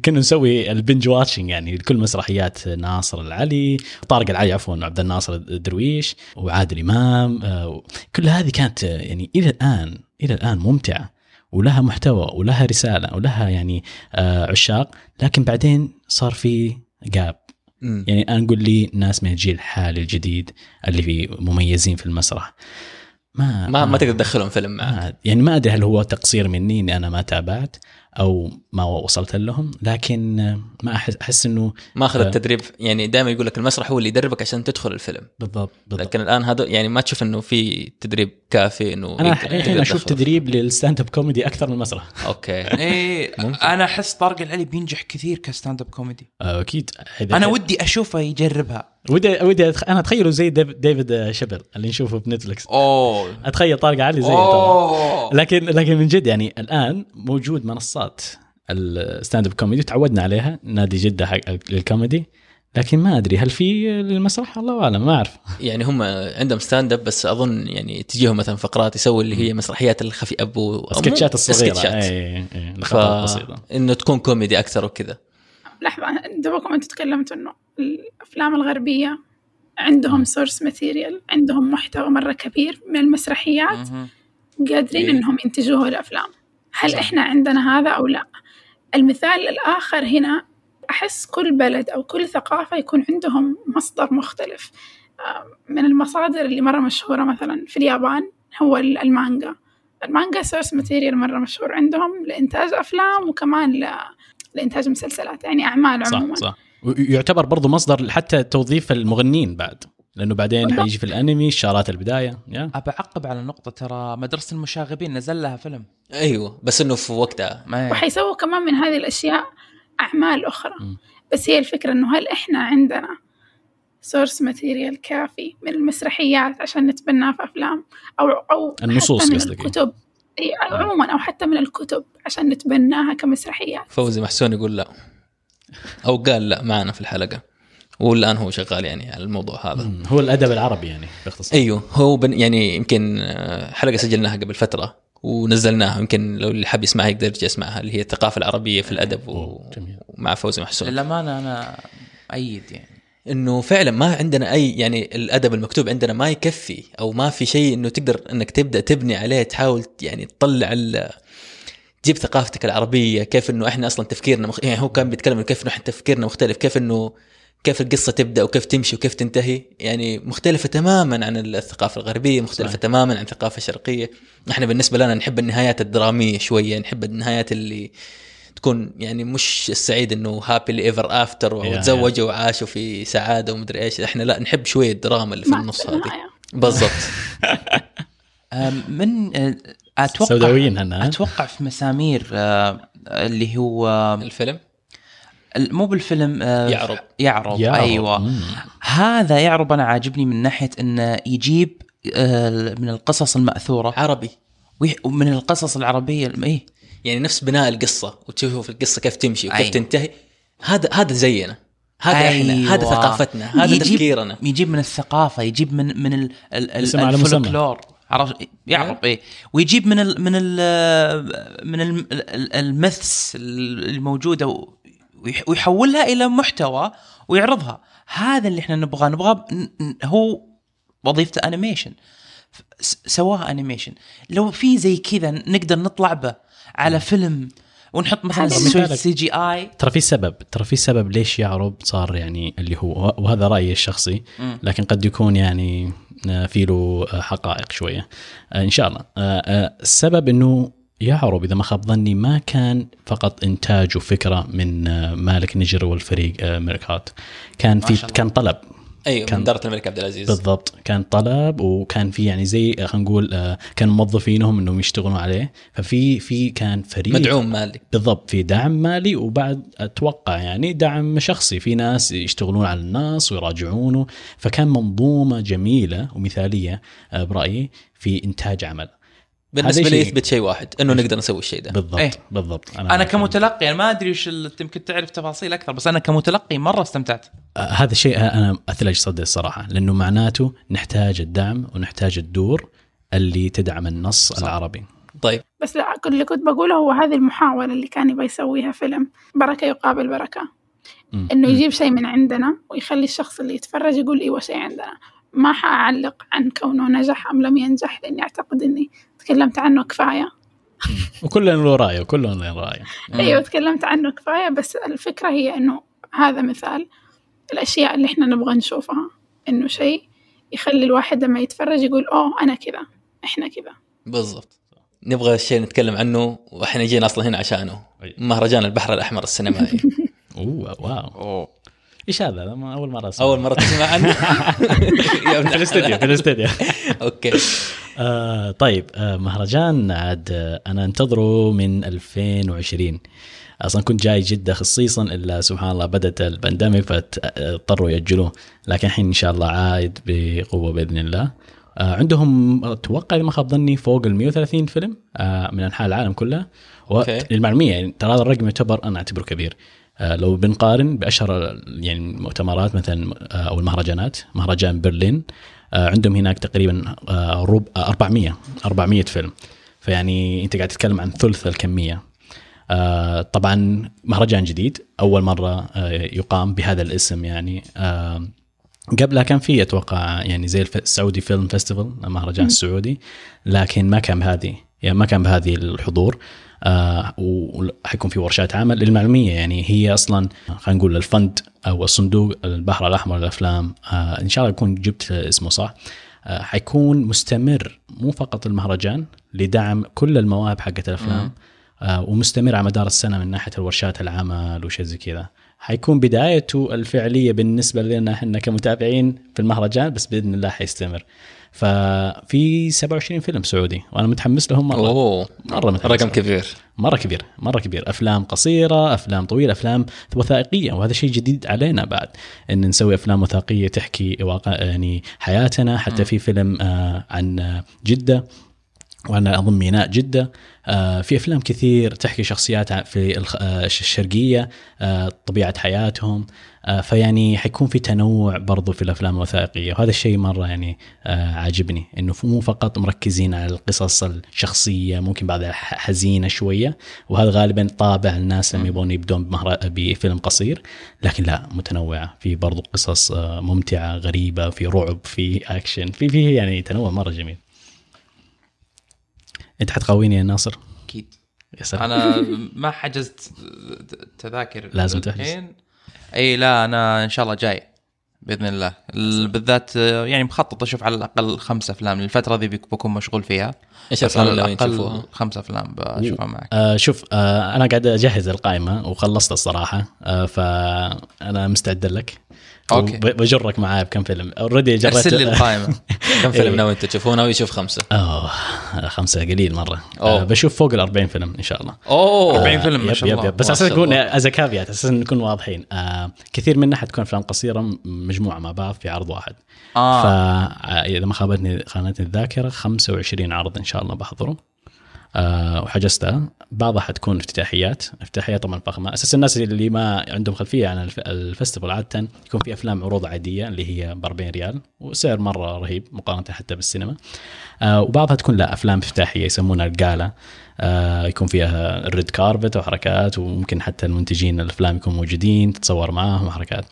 [SPEAKER 2] كنا نسوي ال binge watching يعني لكل مسرحيات ناصر العلي طارق العلي عفوا عبد الناصر الدرويش وعادل إمام آه، كل هذه كانت آه، يعني إلى الآن إلى الآن ممتعة ولها محتوى ولها رسالة ولها يعني آه، عشاق لكن بعدين صار في جاب. يعني أنا نقول لي ناس من الجيل الحالي الجديد اللي في مميزين في المسرح. ما
[SPEAKER 1] ما ما تقدر تدخلهم فيلم
[SPEAKER 2] ما يعني ما أدري هل هو تقصير مني إني أنا ما تابعت أو ما وصلت لهم لكن ما احس أحس إنه
[SPEAKER 1] ما أخذ
[SPEAKER 2] ف-
[SPEAKER 1] التدريب. يعني دائما يقول لك المسرح هو اللي يدربك عشان تدخل الفيلم.
[SPEAKER 2] بالضبط بالضبط.
[SPEAKER 1] لكن الآن هذا يعني ما تشوف إنه في تدريب كافي
[SPEAKER 2] إنه
[SPEAKER 1] أنا
[SPEAKER 2] الحين
[SPEAKER 1] أشوف.
[SPEAKER 2] تدريب لل stand-up comedy أكثر من المسرح.
[SPEAKER 3] أوكي.
[SPEAKER 1] ممكن.
[SPEAKER 3] أنا أحس طارق العلي بينجح كثير ك stand-up comedy.
[SPEAKER 2] آه، أكيد.
[SPEAKER 3] أنا ودي أشوفه يجربها.
[SPEAKER 2] ودي ودي أتخ... أنا أتخيله زي ديف- ديفيد شابيل اللي نشوفه في نتفلكس
[SPEAKER 3] أوه.
[SPEAKER 2] أتخيل طارق علي زي
[SPEAKER 3] أوه.
[SPEAKER 2] لكن لكن من جد يعني الآن موجود منصات ال stand-up comedy تعودنا عليها نادي جدة حق الكوميدي. لكن ما أدري هل في المسرح؟ الله أعلم ما أعرف.
[SPEAKER 1] يعني هم عندهم stand-up بس أظن يعني تجيهم مثلا فقرات يسوي اللي هي مسرحيات الخفي أبو
[SPEAKER 2] سكتشات الصغيرة.
[SPEAKER 1] سكتشات.
[SPEAKER 2] اي اي
[SPEAKER 1] ف...
[SPEAKER 2] لقطات بسيطة.
[SPEAKER 1] إنه تكون كوميدي أكثر وكذا.
[SPEAKER 4] لحظة دوبكم أنتوا تكلمتوا إنه الأفلام الغربية عندهم source material عندهم محتوى مرة كبير من المسرحيات. قادرين
[SPEAKER 3] إيه.
[SPEAKER 4] إنهم ينتجوه الأفلام هل. إحنا عندنا هذا أو لا المثال الآخر هنا أحس كل بلد أو كل ثقافة يكون عندهم مصدر مختلف من المصادر اللي مرة مشهورة مثلا في اليابان هو ال- المانجا المانجا source material مرة مشهور عندهم لإنتاج أفلام وكمان ل... لإنتاج مسلسلات يعني أعمال عموما
[SPEAKER 2] صح صح ويعتبر برضو مصدر حتى توظيف المغنين بعد لأنه بعدين. حيجي في الأنمي شارات البداية yeah.
[SPEAKER 3] ابى اعقب على نقطة ترى مدرسة المشاغبين نزل لها فيلم.
[SPEAKER 1] أيوه بس إنه في وقتها.
[SPEAKER 3] ما
[SPEAKER 4] وحيسووا كمان من هذه الأشياء أعمال أخرى.
[SPEAKER 2] م.
[SPEAKER 4] بس هي الفكرة إنه هل إحنا عندنا source material كافي من المسرحيات عشان نتبناه في أفلام؟ أو أو
[SPEAKER 2] النصوص
[SPEAKER 4] حتى من
[SPEAKER 2] قصدك.
[SPEAKER 4] الكتب. أي عموما أو حتى من الكتب عشان نتبناها كمسرحيات.
[SPEAKER 1] فوزي محسون يقول لا. أو قال لا معنا في الحلقة. والآن هو شغال يعني على الموضوع هذا.
[SPEAKER 2] هو الأدب العربي يعني باختصار.
[SPEAKER 1] أيوه هو بن يعني يمكن آه، حلقة سجلناها قبل فترة ونزلناها. يمكن لو اللي حاب يسمعها يقدر يرجع يسمعها اللي هي الثقافة العربية في الأدب و...
[SPEAKER 2] جميل.
[SPEAKER 1] ومع فوزي محسون
[SPEAKER 3] للأمانة أنا أيد يعني.
[SPEAKER 1] إنه فعلا ما عندنا أي يعني الأدب المكتوب عندنا ما يكفي أو ما في شيء إنه تقدر إنك تبدأ تبني عليه تحاول يعني تطلع تجيب ثقافتك العربية كيف إنه إحنا أصلا تفكيرنا مخ... يعني هو كان بيتكلم كيف إنه إحنا تفكيرنا مختلف كيف إنه كيف القصة تبدأ وكيف تمشي وكيف تنتهي يعني مختلفة تماما عن الثقافة الغربية مختلفة
[SPEAKER 2] صحيح.
[SPEAKER 1] تماما عن الثقافة الشرقية إحنا بالنسبة لنا نحب النهايات الدرامية شوية نحب النهايات اللي تكون يعني مش السعيد إنه happy ever
[SPEAKER 2] after
[SPEAKER 1] وتزوجوا وعاشوا في سعادة ومدري إيش إحنا لا نحب شوية الدراما اللي في النص هذه. بالضبط
[SPEAKER 3] من أه، أتوقع
[SPEAKER 2] سوداويين هنا؟
[SPEAKER 3] أتوقع في مسامير أه، اللي هو
[SPEAKER 1] الفيلم
[SPEAKER 3] ال- مو بالفيلم أه،
[SPEAKER 1] يعرب.
[SPEAKER 3] يعرب
[SPEAKER 2] يا
[SPEAKER 3] أيوه
[SPEAKER 2] مم.
[SPEAKER 3] هذا يعرب أنا عاجبني من ناحية إنه يجيب من القصص المأثورة
[SPEAKER 1] عربي
[SPEAKER 3] ومن القصص العربية الم- إيه
[SPEAKER 1] يعني نفس بناء القصة وتشوف القصة كيف تمشي وكيف
[SPEAKER 3] أيوة.
[SPEAKER 1] تنتهي هذا هذا زينا هذا إحنا
[SPEAKER 3] أيوة.
[SPEAKER 1] هذا ثقافتنا هذا
[SPEAKER 3] يجيب-
[SPEAKER 1] تفكيرنا
[SPEAKER 3] يجيب من الثقافة يجيب من من. الفولكلور عرفت؟ يعرف إيه. ويجيب من ال من ال من ال- ال- المثس الموجوده ويحولها إلى محتوى ويعرضها. هذا اللي إحنا نبغاه. نبغاه هو وظيفته animation سواها animation لو في زي كذا نقدر نطلع به على فيلم ونحط مثلا. CGI
[SPEAKER 2] ترى في سبب. ترى في سبب ليش يعرب صار يعني اللي هو وهذا رأيي الشخصي. لكن قد يكون يعني في له حقائق شوية. آه، إن شاء الله. آه، آه، السبب إنه يعرب إذا ما خاب ظني ما كان فقط انتاج وفكره من مالك نجر والفريق ميركات كان في. كان طلب.
[SPEAKER 1] أيوه
[SPEAKER 2] كان-
[SPEAKER 1] من دارة الملك عبد العزيز.
[SPEAKER 2] بالضبط. كان طلب وكان في يعني زي آه، خلينا نقول آه، كان موظفينهم إنهم يشتغلون عليه. ففي في كان فريق
[SPEAKER 1] مدعوم مالي.
[SPEAKER 2] بالضبط في دعم مالي وبعد أتوقع يعني دعم شخصي. في ناس يشتغلون على النص ويراجعونه. فكان منظومة جميلة ومثالية آه، برأيي في إنتاج عمل.
[SPEAKER 1] بالنسبة
[SPEAKER 2] هذا
[SPEAKER 1] لي
[SPEAKER 2] شيء-
[SPEAKER 1] يثبت شيء واحد إنه نقدر نسوي الشيء ده.
[SPEAKER 2] بالضبط
[SPEAKER 3] إيه.
[SPEAKER 2] بالضبط.
[SPEAKER 3] أنا كمتلقي أنا ما أدري وش يمكن تعرف تفاصيل أكثر بس أنا كمتلقي مرة استمتعت.
[SPEAKER 2] آه، هذا الشيء أنا أثلج صدري الصراحة لأنه معناته نحتاج الدعم ونحتاج الدور اللي تدعم النص صح. العربي.
[SPEAKER 1] طيب.
[SPEAKER 4] بس لا كل اللي كنت بقوله هو هذه المحاولة اللي كان يبغى يسويها فيلم بركة يقابل بركة.
[SPEAKER 2] مم.
[SPEAKER 4] إنه يجيب شيء من عندنا ويخلي الشخص اللي يتفرج يقول إيوه شيء عندنا. ما حأعلق عن كونه نجح أم لم ينجح لأني أعتقد إني تكلمت عنه كفاية.
[SPEAKER 2] وكل له رايه وكل له رايه
[SPEAKER 4] أيوة تكلمت عنه كفاية بس الفكرة هي إنه هذا مثال الأشياء اللي إحنا نبغى نشوفها إنه شيء يخلي الواحد لما يتفرج يقول أوه أنا كذا إحنا كذا.
[SPEAKER 1] بالضبط. نبغى الشيء نتكلم عنه وإحنا جينا أصلا هنا عشانه. مهرجان البحر الأحمر السينمائي.
[SPEAKER 2] أوه واو.
[SPEAKER 3] أوه.
[SPEAKER 2] إيش هذا؟ أول مرة أسمع.
[SPEAKER 1] أول مرة تسمع عنه
[SPEAKER 2] في الاستديو في الاستديو
[SPEAKER 1] okay.
[SPEAKER 2] آه طيب آه مهرجان عاد آه أنا أنتظره من 2020 أصلا كنت جاي جدة خصيصا إلا سبحان الله بدأت ال pandemic فاضطروا يأجلوه. لكن الحين إن شاء الله عايد بقوة بإذن الله. آه عندهم أتوقع إذا ما خاب ظني فوق ال 130 فيلم آه من أنحاء العالم كلها
[SPEAKER 1] okay.
[SPEAKER 2] وللمعلوميه يعني ترى هذا الرقم يعتبر أنا أعتبره كبير. لو بنقارن بأشهر يعني المؤتمرات مثلا آه أو المهرجانات مهرجان برلين آه عندهم هناك تقريبا آه ربع آه 400 400 فيلم. فيعني أنت قاعد تتكلم عن ثلث الكمية. آه طبعا مهرجان جديد أول مرة آه يقام بهذا الاسم يعني. آه قبلها كان في أتوقع يعني زي السعودي فيلم فيستيفال المهرجان السعودي لكن ما كان بهذه يعني ما كان بهذه الحضور. آه وحيكون في ورشات عمل. للمعلومية يعني هي أصلا خلينا نقول الفند أو الصندوق البحر الأحمر للافلام آه إن شاء الله يكون جبت اسمه صح؟ آه حيكون مستمر مو فقط المهرجان لدعم كل المواهب حقت الأفلام آه ومستمر على مدار السنة من ناحية الورشات العمل وشيء زي كذا. حيكون بدايته الفعلية بالنسبة لنا إحنا كمتابعين في المهرجان بس بإذن الله حيستمر. ففي 27 فيلم سعودي وأنا متحمس لهم مرة.
[SPEAKER 1] أوه.
[SPEAKER 2] مرة متحمس.
[SPEAKER 1] رقم. كبير.
[SPEAKER 2] مرة كبير مرة كبير. أفلام قصيرة أفلام طويلة أفلام وثائقية وهذا شيء جديد علينا بعد إن نسوي أفلام وثائقية تحكي واقع يعني حياتنا. حتى في فيلم آه عن جدة وأنا اظن ميناء جدة. آه، في أفلام كثير تحكي شخصيات في آه، الشرقية طبيعة حياتهم. فيعني حيكون في تنوع برضو في الأفلام الوثائقية. وهذا الشيء مرة يعني آه، عاجبني. إنه مو فقط مركزين على القصص الشخصية ممكن بعضها حزينة شوية وهذا غالبا طابع الناس لما يبغون يبدون بفيلم قصير لكن لا متنوعة. في برضو قصص آه، ممتعة غريبة في رعب في اكشن في في يعني تنوع مرة جميل. أنت حتقويني يا ناصر؟
[SPEAKER 3] أكيد.
[SPEAKER 2] يا سلام.
[SPEAKER 3] أنا ما حجزت تذاكر
[SPEAKER 2] لازم تحجز.
[SPEAKER 3] إي لا أنا إن شاء الله جاي بإذن الله. ال- بالذات يعني مخطط أشوف على الأقل خمس أفلام. الفترة ذي بك- بكون مشغول فيها. إيش
[SPEAKER 1] الأفلام اللي تشوفوها؟
[SPEAKER 3] خمس أفلام بشوفها معك.
[SPEAKER 2] آه شوف آه أنا قاعد أجهز القائمة وخلصت الصراحة. آه فأنا مستعد لك.
[SPEAKER 3] okay.
[SPEAKER 2] وب- بجرك معايا بكم فيلم. already جريت
[SPEAKER 3] أرسل لي القائمة.
[SPEAKER 1] كم فيلم
[SPEAKER 2] إيه.
[SPEAKER 1] ناوي انت تشوفه ناوي يشوف خمسة؟
[SPEAKER 2] أوه خمسة قليل مرة.
[SPEAKER 1] أوه.
[SPEAKER 2] آه بشوف فوق ال 40 فيلم إن شاء الله.
[SPEAKER 1] أوه.
[SPEAKER 3] 40 فيلم ما شاء الله.
[SPEAKER 2] yep. بس
[SPEAKER 1] أساس
[SPEAKER 2] نكون. as caveat أساس نكون واضحين. آه كثير منها حتكون أفلام قصيرة مجموعة مع بعض في عرض واحد.
[SPEAKER 3] آه.
[SPEAKER 2] فاذا ما خابتني خانتني الذاكرة 25 عرض إن شاء الله بحضره أه وحجزتها. بعضها حتكون افتتاحيات. افتتاحيات طبعا فخمة. أساس الناس اللي ما عندهم خلفية عن الف- الفستيفال عادة يكون في أفلام عروض عادية اللي هي ب 40 ريال وسعر مرة رهيب مقارنة حتى بالسينما. أه وبعضها تكون لا أفلام افتتاحية يسمونها الجالا أه يكون فيها الريد كاربت وحركات وممكن حتى المنتجين الأفلام يكونوا موجودين تتصور معاهم وحركات.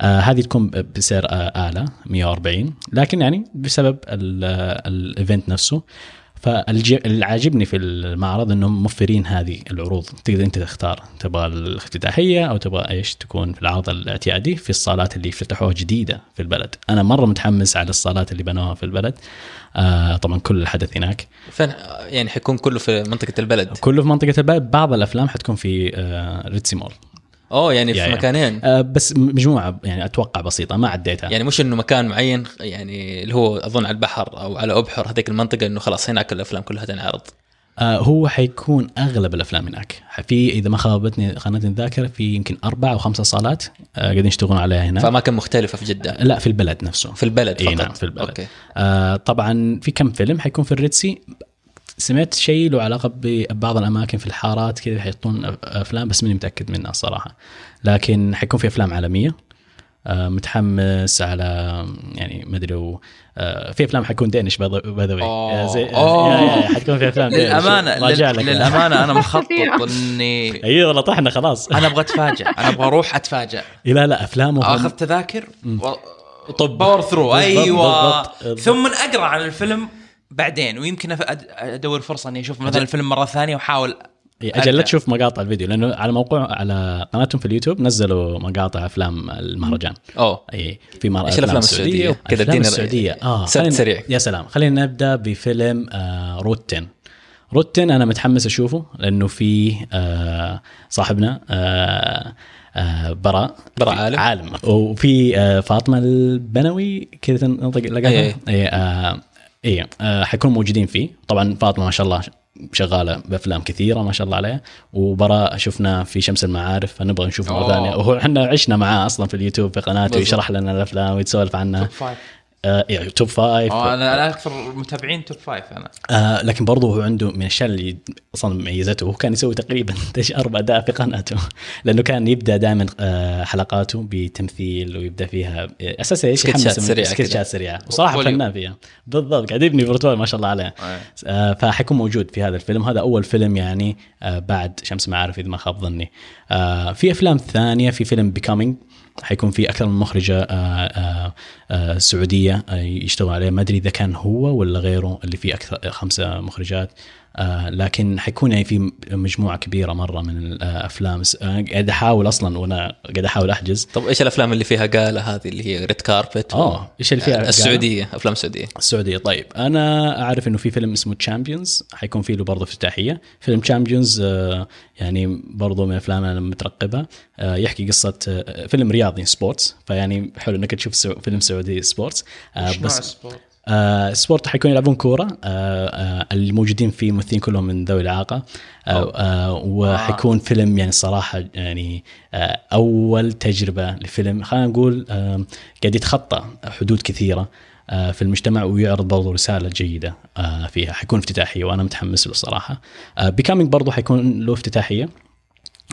[SPEAKER 2] آه هذه تكون بسعر آه اعلى 140 لكن يعني بسبب ال- آه، ال event نفسه فاللي عاجبني في المعرض انهم موفرين هذه العروض. تقدر أنت تختار تبغى الافتتاحية أو تبغى إيش تكون في العرض الاعتيادي في الصالات اللي فتحوها جديدة في البلد. أنا مرة متحمس على الصالات اللي بنوها في البلد. آه طبعا كل الحدث هناك.
[SPEAKER 1] فين؟ يعني حيكون كله في منطقة البلد.
[SPEAKER 2] كله في منطقة البلد. بعض الأفلام حتكون في آه Red Sea
[SPEAKER 1] Mall. أوه
[SPEAKER 2] يعني
[SPEAKER 1] في
[SPEAKER 2] يا.
[SPEAKER 1] مكانين.
[SPEAKER 2] آه بس مجموعة يعني أتوقع بسيطة ما عديتها.
[SPEAKER 1] يعني مش إنه مكان معين يعني اللي هو أظن على البحر أو على أبحر هذيك المنطقة إنه خلاص هناك الأفلام كلها تنعرض.
[SPEAKER 2] آه هو حيكون أغلب الأفلام هناك. في إذا ما خابتني خانتني الذاكرة في يمكن أربع أو خمسة صالات آه قاعدين يشتغلون عليها هناك
[SPEAKER 1] في اماكن مختلفة في جدة.
[SPEAKER 2] لا في البلد نفسه.
[SPEAKER 1] في البلد فقط.
[SPEAKER 2] نعم، في البلد.
[SPEAKER 1] okay.
[SPEAKER 2] آه طبعا في كم فيلم حيكون في ال Red Sea سمعت شيء له علاقة ببعض الأماكن في الحارات كذا حيحطون أفلام بس ماني متأكد منها الصراحه لكن حيكون في أفلام عالمية آه، متحمس على يعني ما أدري لو آه، في أفلام حيكون Danish by the
[SPEAKER 3] أوه.
[SPEAKER 2] way
[SPEAKER 3] أوه.
[SPEAKER 2] حتكون في أفلام Danish.
[SPEAKER 3] للأمانة
[SPEAKER 2] راجع
[SPEAKER 3] لل-
[SPEAKER 2] لك
[SPEAKER 3] للأمانة أنا مخطط. إني
[SPEAKER 2] اي والله طحنا خلاص
[SPEAKER 3] أنا أبغى اتفاجئ أنا أبغى أروح اتفاجئ
[SPEAKER 2] لا لا افلامهم
[SPEAKER 3] آخذ تذاكر
[SPEAKER 1] طب
[SPEAKER 3] power
[SPEAKER 2] through أيوه.
[SPEAKER 3] ثم اقرا عن الفيلم بعدين ويمكن أدور فرصة إني أشوف مثلا الفيلم مرة ثانية
[SPEAKER 2] وأحاول أجل لا. تشوف مقاطع الفيديو لأنه على موقع على قناتهم في اليوتيوب نزلوا مقاطع أفلام المهرجان.
[SPEAKER 1] أوه.
[SPEAKER 2] إي في مر...
[SPEAKER 1] إيش الأفلام السعودية؟ وكذا؟
[SPEAKER 2] الافلام
[SPEAKER 1] السعودية.
[SPEAKER 2] آه
[SPEAKER 1] سريع.
[SPEAKER 2] يا سلام. خلينا نبدأ بفيلم آه Route Ten Route Ten أنا متحمس أشوفه لأنه فيه آه صاحبنا آه آه براء.
[SPEAKER 1] براء عالم.
[SPEAKER 2] عالم. وفي آه فاطمة البنوي كذا تنطق
[SPEAKER 1] أي-
[SPEAKER 2] لقاها؟
[SPEAKER 1] أي.
[SPEAKER 2] اي آه اي آه حيكونوا موجودين فيه. طبعا فاطمة ما شاء الله شغالة بأفلام كثيرة ما شاء الله عليها. وبراء شفنا في شمس المعارف فنبغى نشوفه مره. ثانية وهو إحنا عشنا معاه أصلا في اليوتيوب في قناته. يشرح لنا الأفلام ويتسولف عنها. آه يعني توب فايف
[SPEAKER 3] أنا أنا أكثر متابعين Top Five أنا.
[SPEAKER 2] آه لكن برضه هو عنده من الأشياء اللي أصلا ميزته هو كان يسوي تقريبا أربع اداء في قناته لأنه كان يبدأ دائما آه حلقاته بتمثيل ويبدأ فيها آه، أساسا إيش
[SPEAKER 1] سكتشات سريعة
[SPEAKER 2] سكتشات. سريعة. وصراحه. فنان فيها. بالضبط قاعد يبني portfolio ما شاء الله عليه. آه فحيكون موجود في هذا الفيلم. هذا أول فيلم يعني آه بعد شمس معارف إذا ما خاب ظني. آه في أفلام ثانية في فيلم Becoming حيكون في أكثر من مخرجة آه آه آه سعودية يشتغلوا عليه ما أدري إذا كان هو ولا غيره اللي فيه أكثر خمسة مخرجات. لكن حيكون يعني في مجموعة كبيرة مرة من الأفلام. آه قاعد أحاول أصلا وأنا قاعد أحاول أحجز.
[SPEAKER 1] طب إيش الأفلام اللي فيها gala هذه اللي هي red carpet
[SPEAKER 2] آه إيش اللي فيها؟
[SPEAKER 1] السعودية أفلام سعوديه
[SPEAKER 2] السعودية. طيب أنا أعرف إنه في فيلم اسمه Champions حيكون فيه له برضه افتتاحية. فيلم Champions آه يعني برضه من الأفلام أنا مترقبها آه يحكي قصة آه فيلم رياضي sports فيعني حلو إنك تشوف فيلم سعودي sports آه بس
[SPEAKER 3] ال sport؟
[SPEAKER 2] آه sport حيكون يلعبون كورة آه آه الموجودين فيه ممثلين كلهم من ذوي الإعاقة. وحيكون فيلم يعني صراحة يعني أول تجربة لفيلم. خلينا نقول قاعد يتخطى حدود كثيرة في المجتمع ويعرض برضو رسالة جيدة فيها. حيكون افتتاحية وأنا متحمس له الصراحه بيكامينج برضو حيكون له افتتاحية.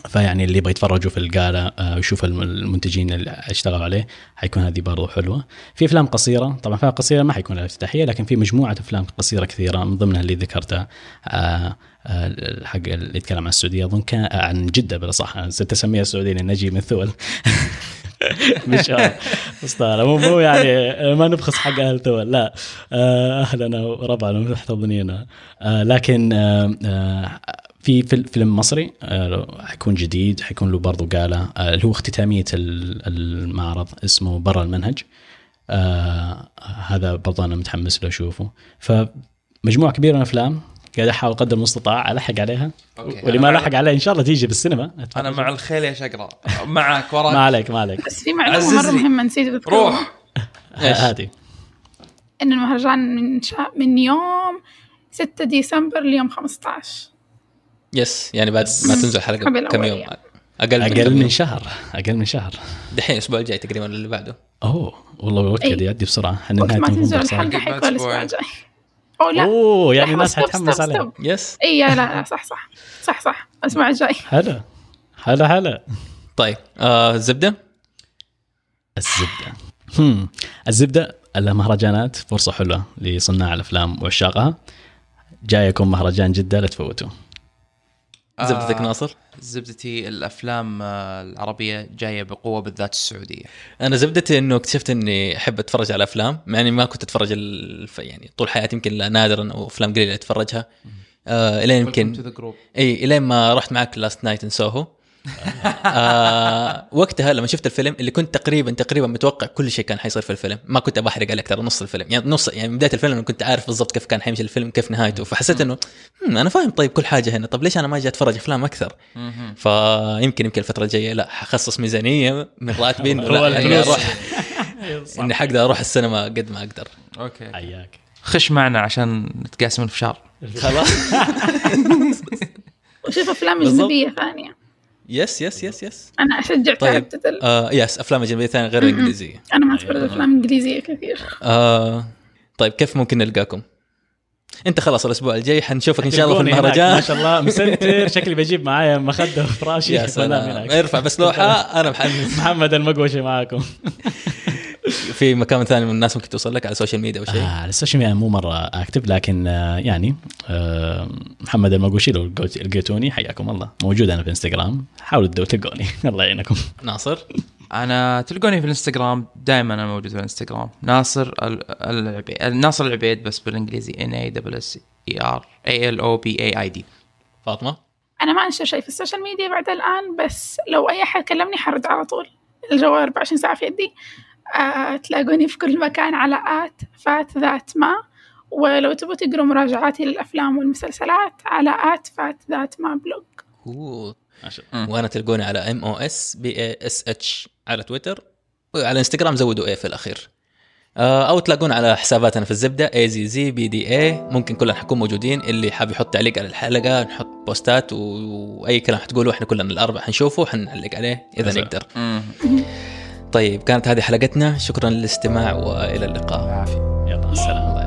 [SPEAKER 2] فيعني اللي يبغى يتفرجوا في القالة آه، ويشوف الم- المنتجين اللي اشتغلوا عليه حيكون هذه برضو حلوة. في أفلام قصيرة طبعا أفلام قصيرة ما حيكون لها افتتاحية لكن في مجموعة أفلام قصيرة كثيرة من ضمنها اللي ذكرتها آه، آه، حق اللي يتكلم عن السعودية أظن كان آه، عن جدة بالأصح صرت أسميها السعودية لأن نجي من ثول مش آه، اسطوره مو مو يعني آه، ما نبخس حق أهل ثول لا. آه، أهلنا وربعنا محتضنين آه، لكن آه، آه، في فيل- فيلم مصري آه، حيكون جديد حيكون له برضو قاله آه، اللي هو اختتاميه ال- المعرض اسمه برا المنهج. آه، هذا برضو أنا متحمس له أشوفه. فمجموعة كبيرة من الأفلام قاعد أحاول قدر المستطاع ألحق عليها.
[SPEAKER 3] okay.
[SPEAKER 2] واللي ما لحق عليه إن شاء الله تيجي بالسينما.
[SPEAKER 3] أنا مع الخيل يا شقرة. معك
[SPEAKER 2] ما
[SPEAKER 3] وراك
[SPEAKER 2] عليك ما عليك.
[SPEAKER 4] بس في معلومة
[SPEAKER 3] عززني.
[SPEAKER 4] مرة مهمة نسيت أذكرها.
[SPEAKER 3] روح؟
[SPEAKER 2] هاتي
[SPEAKER 4] إن المهرجان من شا... من يوم 6 ديسمبر ليوم 15
[SPEAKER 1] yes يعني بعد ما تنزل حلقة
[SPEAKER 4] قبل
[SPEAKER 1] كم يوم.
[SPEAKER 4] يعني.
[SPEAKER 1] أقل من أقل
[SPEAKER 2] من. شهر. أقل من شهر.
[SPEAKER 1] دحين الأسبوع الجاي تقريبا اللي بعده؟
[SPEAKER 2] أوه. والله الوقت
[SPEAKER 4] أي.
[SPEAKER 2] قاعد يعدي بسرعة.
[SPEAKER 4] إحنا
[SPEAKER 2] نهاية
[SPEAKER 4] ما تنزل
[SPEAKER 3] بعد
[SPEAKER 4] حيكون
[SPEAKER 3] أسبوعين.
[SPEAKER 4] الجاي. أو لا.
[SPEAKER 2] أوه يعني الناس حتحمس
[SPEAKER 4] stop،
[SPEAKER 2] عليه.
[SPEAKER 4] stop.
[SPEAKER 1] yes
[SPEAKER 4] اي لا لا صح صح. صح صح. الأسبوع الجاي.
[SPEAKER 2] هلا. هلا هلا.
[SPEAKER 1] طيب آه الزبدة؟
[SPEAKER 2] الزبدة. هم. الزبدة المهرجانات فرصة حلوة لصناع الأفلام وعشاقها. جايكم مهرجان جدة لا تفوتوا.
[SPEAKER 1] زبدتك
[SPEAKER 3] آه،
[SPEAKER 1] ناصر؟
[SPEAKER 3] زبدتي الأفلام آه، العربية جاية بقوة بالذات السعودية.
[SPEAKER 1] أنا زبدتي إنه اكتشفت إني أحب أتفرج على أفلام مع إني ما كنت أتفرج الف... يعني طول حياتي يمكن نادرا أو أفلام قليلة أتفرجها. آه الين يمكن إي الين ما رحت معك لاست نايت ان سوهو آه وقتها لما شفت الفيلم اللي كنت تقريبا تقريبا متوقع كل شيء كان حيصير في الفيلم. ما كنت بحرق عليك ترى نص الفيلم. يعني نص يعني من بداية الفيلم أنا كنت عارف بالضبط كيف كان حيمشي الفيلم كيف نهايته. فحسيت إنه "هم، أنا فاهم طيب كل حاجة هنا. طب ليش أنا ما أجي أتفرج أفلام أكثر؟ فيمكن يمكن الفترة الجاية لا حخصص ميزانية من راتبي لا اني. أروح. إني حقدر أروح السينما قد ما أقدر.
[SPEAKER 3] أوكي
[SPEAKER 2] حياك.
[SPEAKER 3] خش معنا عشان نتقاسم الفشار.
[SPEAKER 1] خلاص.
[SPEAKER 4] وشوف
[SPEAKER 1] أفلام.
[SPEAKER 4] أجنبية ثانية.
[SPEAKER 1] يس يس يس يس
[SPEAKER 4] أنا أشجع
[SPEAKER 1] طيب. آه يس أفلام أجنبية ثانية غير الانجليزيه
[SPEAKER 4] أنا ما اتفرج افلام انجليزيه كثير.
[SPEAKER 1] آه طيب كيف ممكن نلقاكم؟ أنت خلاص الأسبوع الجاي حنشوفك إن شاء الله في
[SPEAKER 2] هناك، ما
[SPEAKER 1] المهرجان
[SPEAKER 2] شاء الله مسنتر شكلي بجيب معايا مخدة وفراشي
[SPEAKER 1] يا سلام. ارفع بس لوحة أنا محمد
[SPEAKER 2] محمد المقوشي معاكم.
[SPEAKER 1] في مكان ثاني من الناس ممكن توصل لك على السوشيال ميديا أو شيء؟
[SPEAKER 2] آه على السوشيال ميديا مو مرة اكتب لكن آه يعني آه محمد المقوشي لو لقيت- لقيتوني حياكم الله. موجود أنا في انستغرام حاولوا تلقوني. الله يعينكم.
[SPEAKER 1] ناصر؟
[SPEAKER 3] أنا تلقوني في الانستغرام دائما أنا موجود في الانستغرام ناصر ال- العبيد ناصر العبيد بس بالإنجليزي. ان اي دبل اس اي ار اي ال أو بي اي اي دي
[SPEAKER 1] فاطمة؟
[SPEAKER 4] أنا ما أنشر شيء في السوشيال ميديا بعد الآن بس لو أي أحد كلمني حرد على طول. الجوال 24 ساعة في يدي. آه تلاقوني في كل مكان على آت فات ذات ما ولو تبغوا تقروا مراجعاتي للأفلام والمسلسلات على آت فات ذات ما بلوج
[SPEAKER 1] أوه.
[SPEAKER 2] ما شاء الله
[SPEAKER 3] مم.
[SPEAKER 1] وأنا تلقوني على ام أو اس بي اي اس اتش على تويتر وعلى إنستغرام زودوا اي في الأخير آه، أو تلاقونا على حساباتنا في الزبدة اي زي زي بي دي اي ممكن كلنا حنكون موجودين اللي حاب يحط تعليق على الحلقة نحط بوستات و... وأي كلام حتقولوا إحنا كلنا الأربع حنشوفه حنعلق عليه
[SPEAKER 2] إذا.
[SPEAKER 1] نقدر. طيب كانت هذه حلقتنا. شكرا للاستماع وإلى اللقاء.
[SPEAKER 3] العافية.
[SPEAKER 2] يلا السلام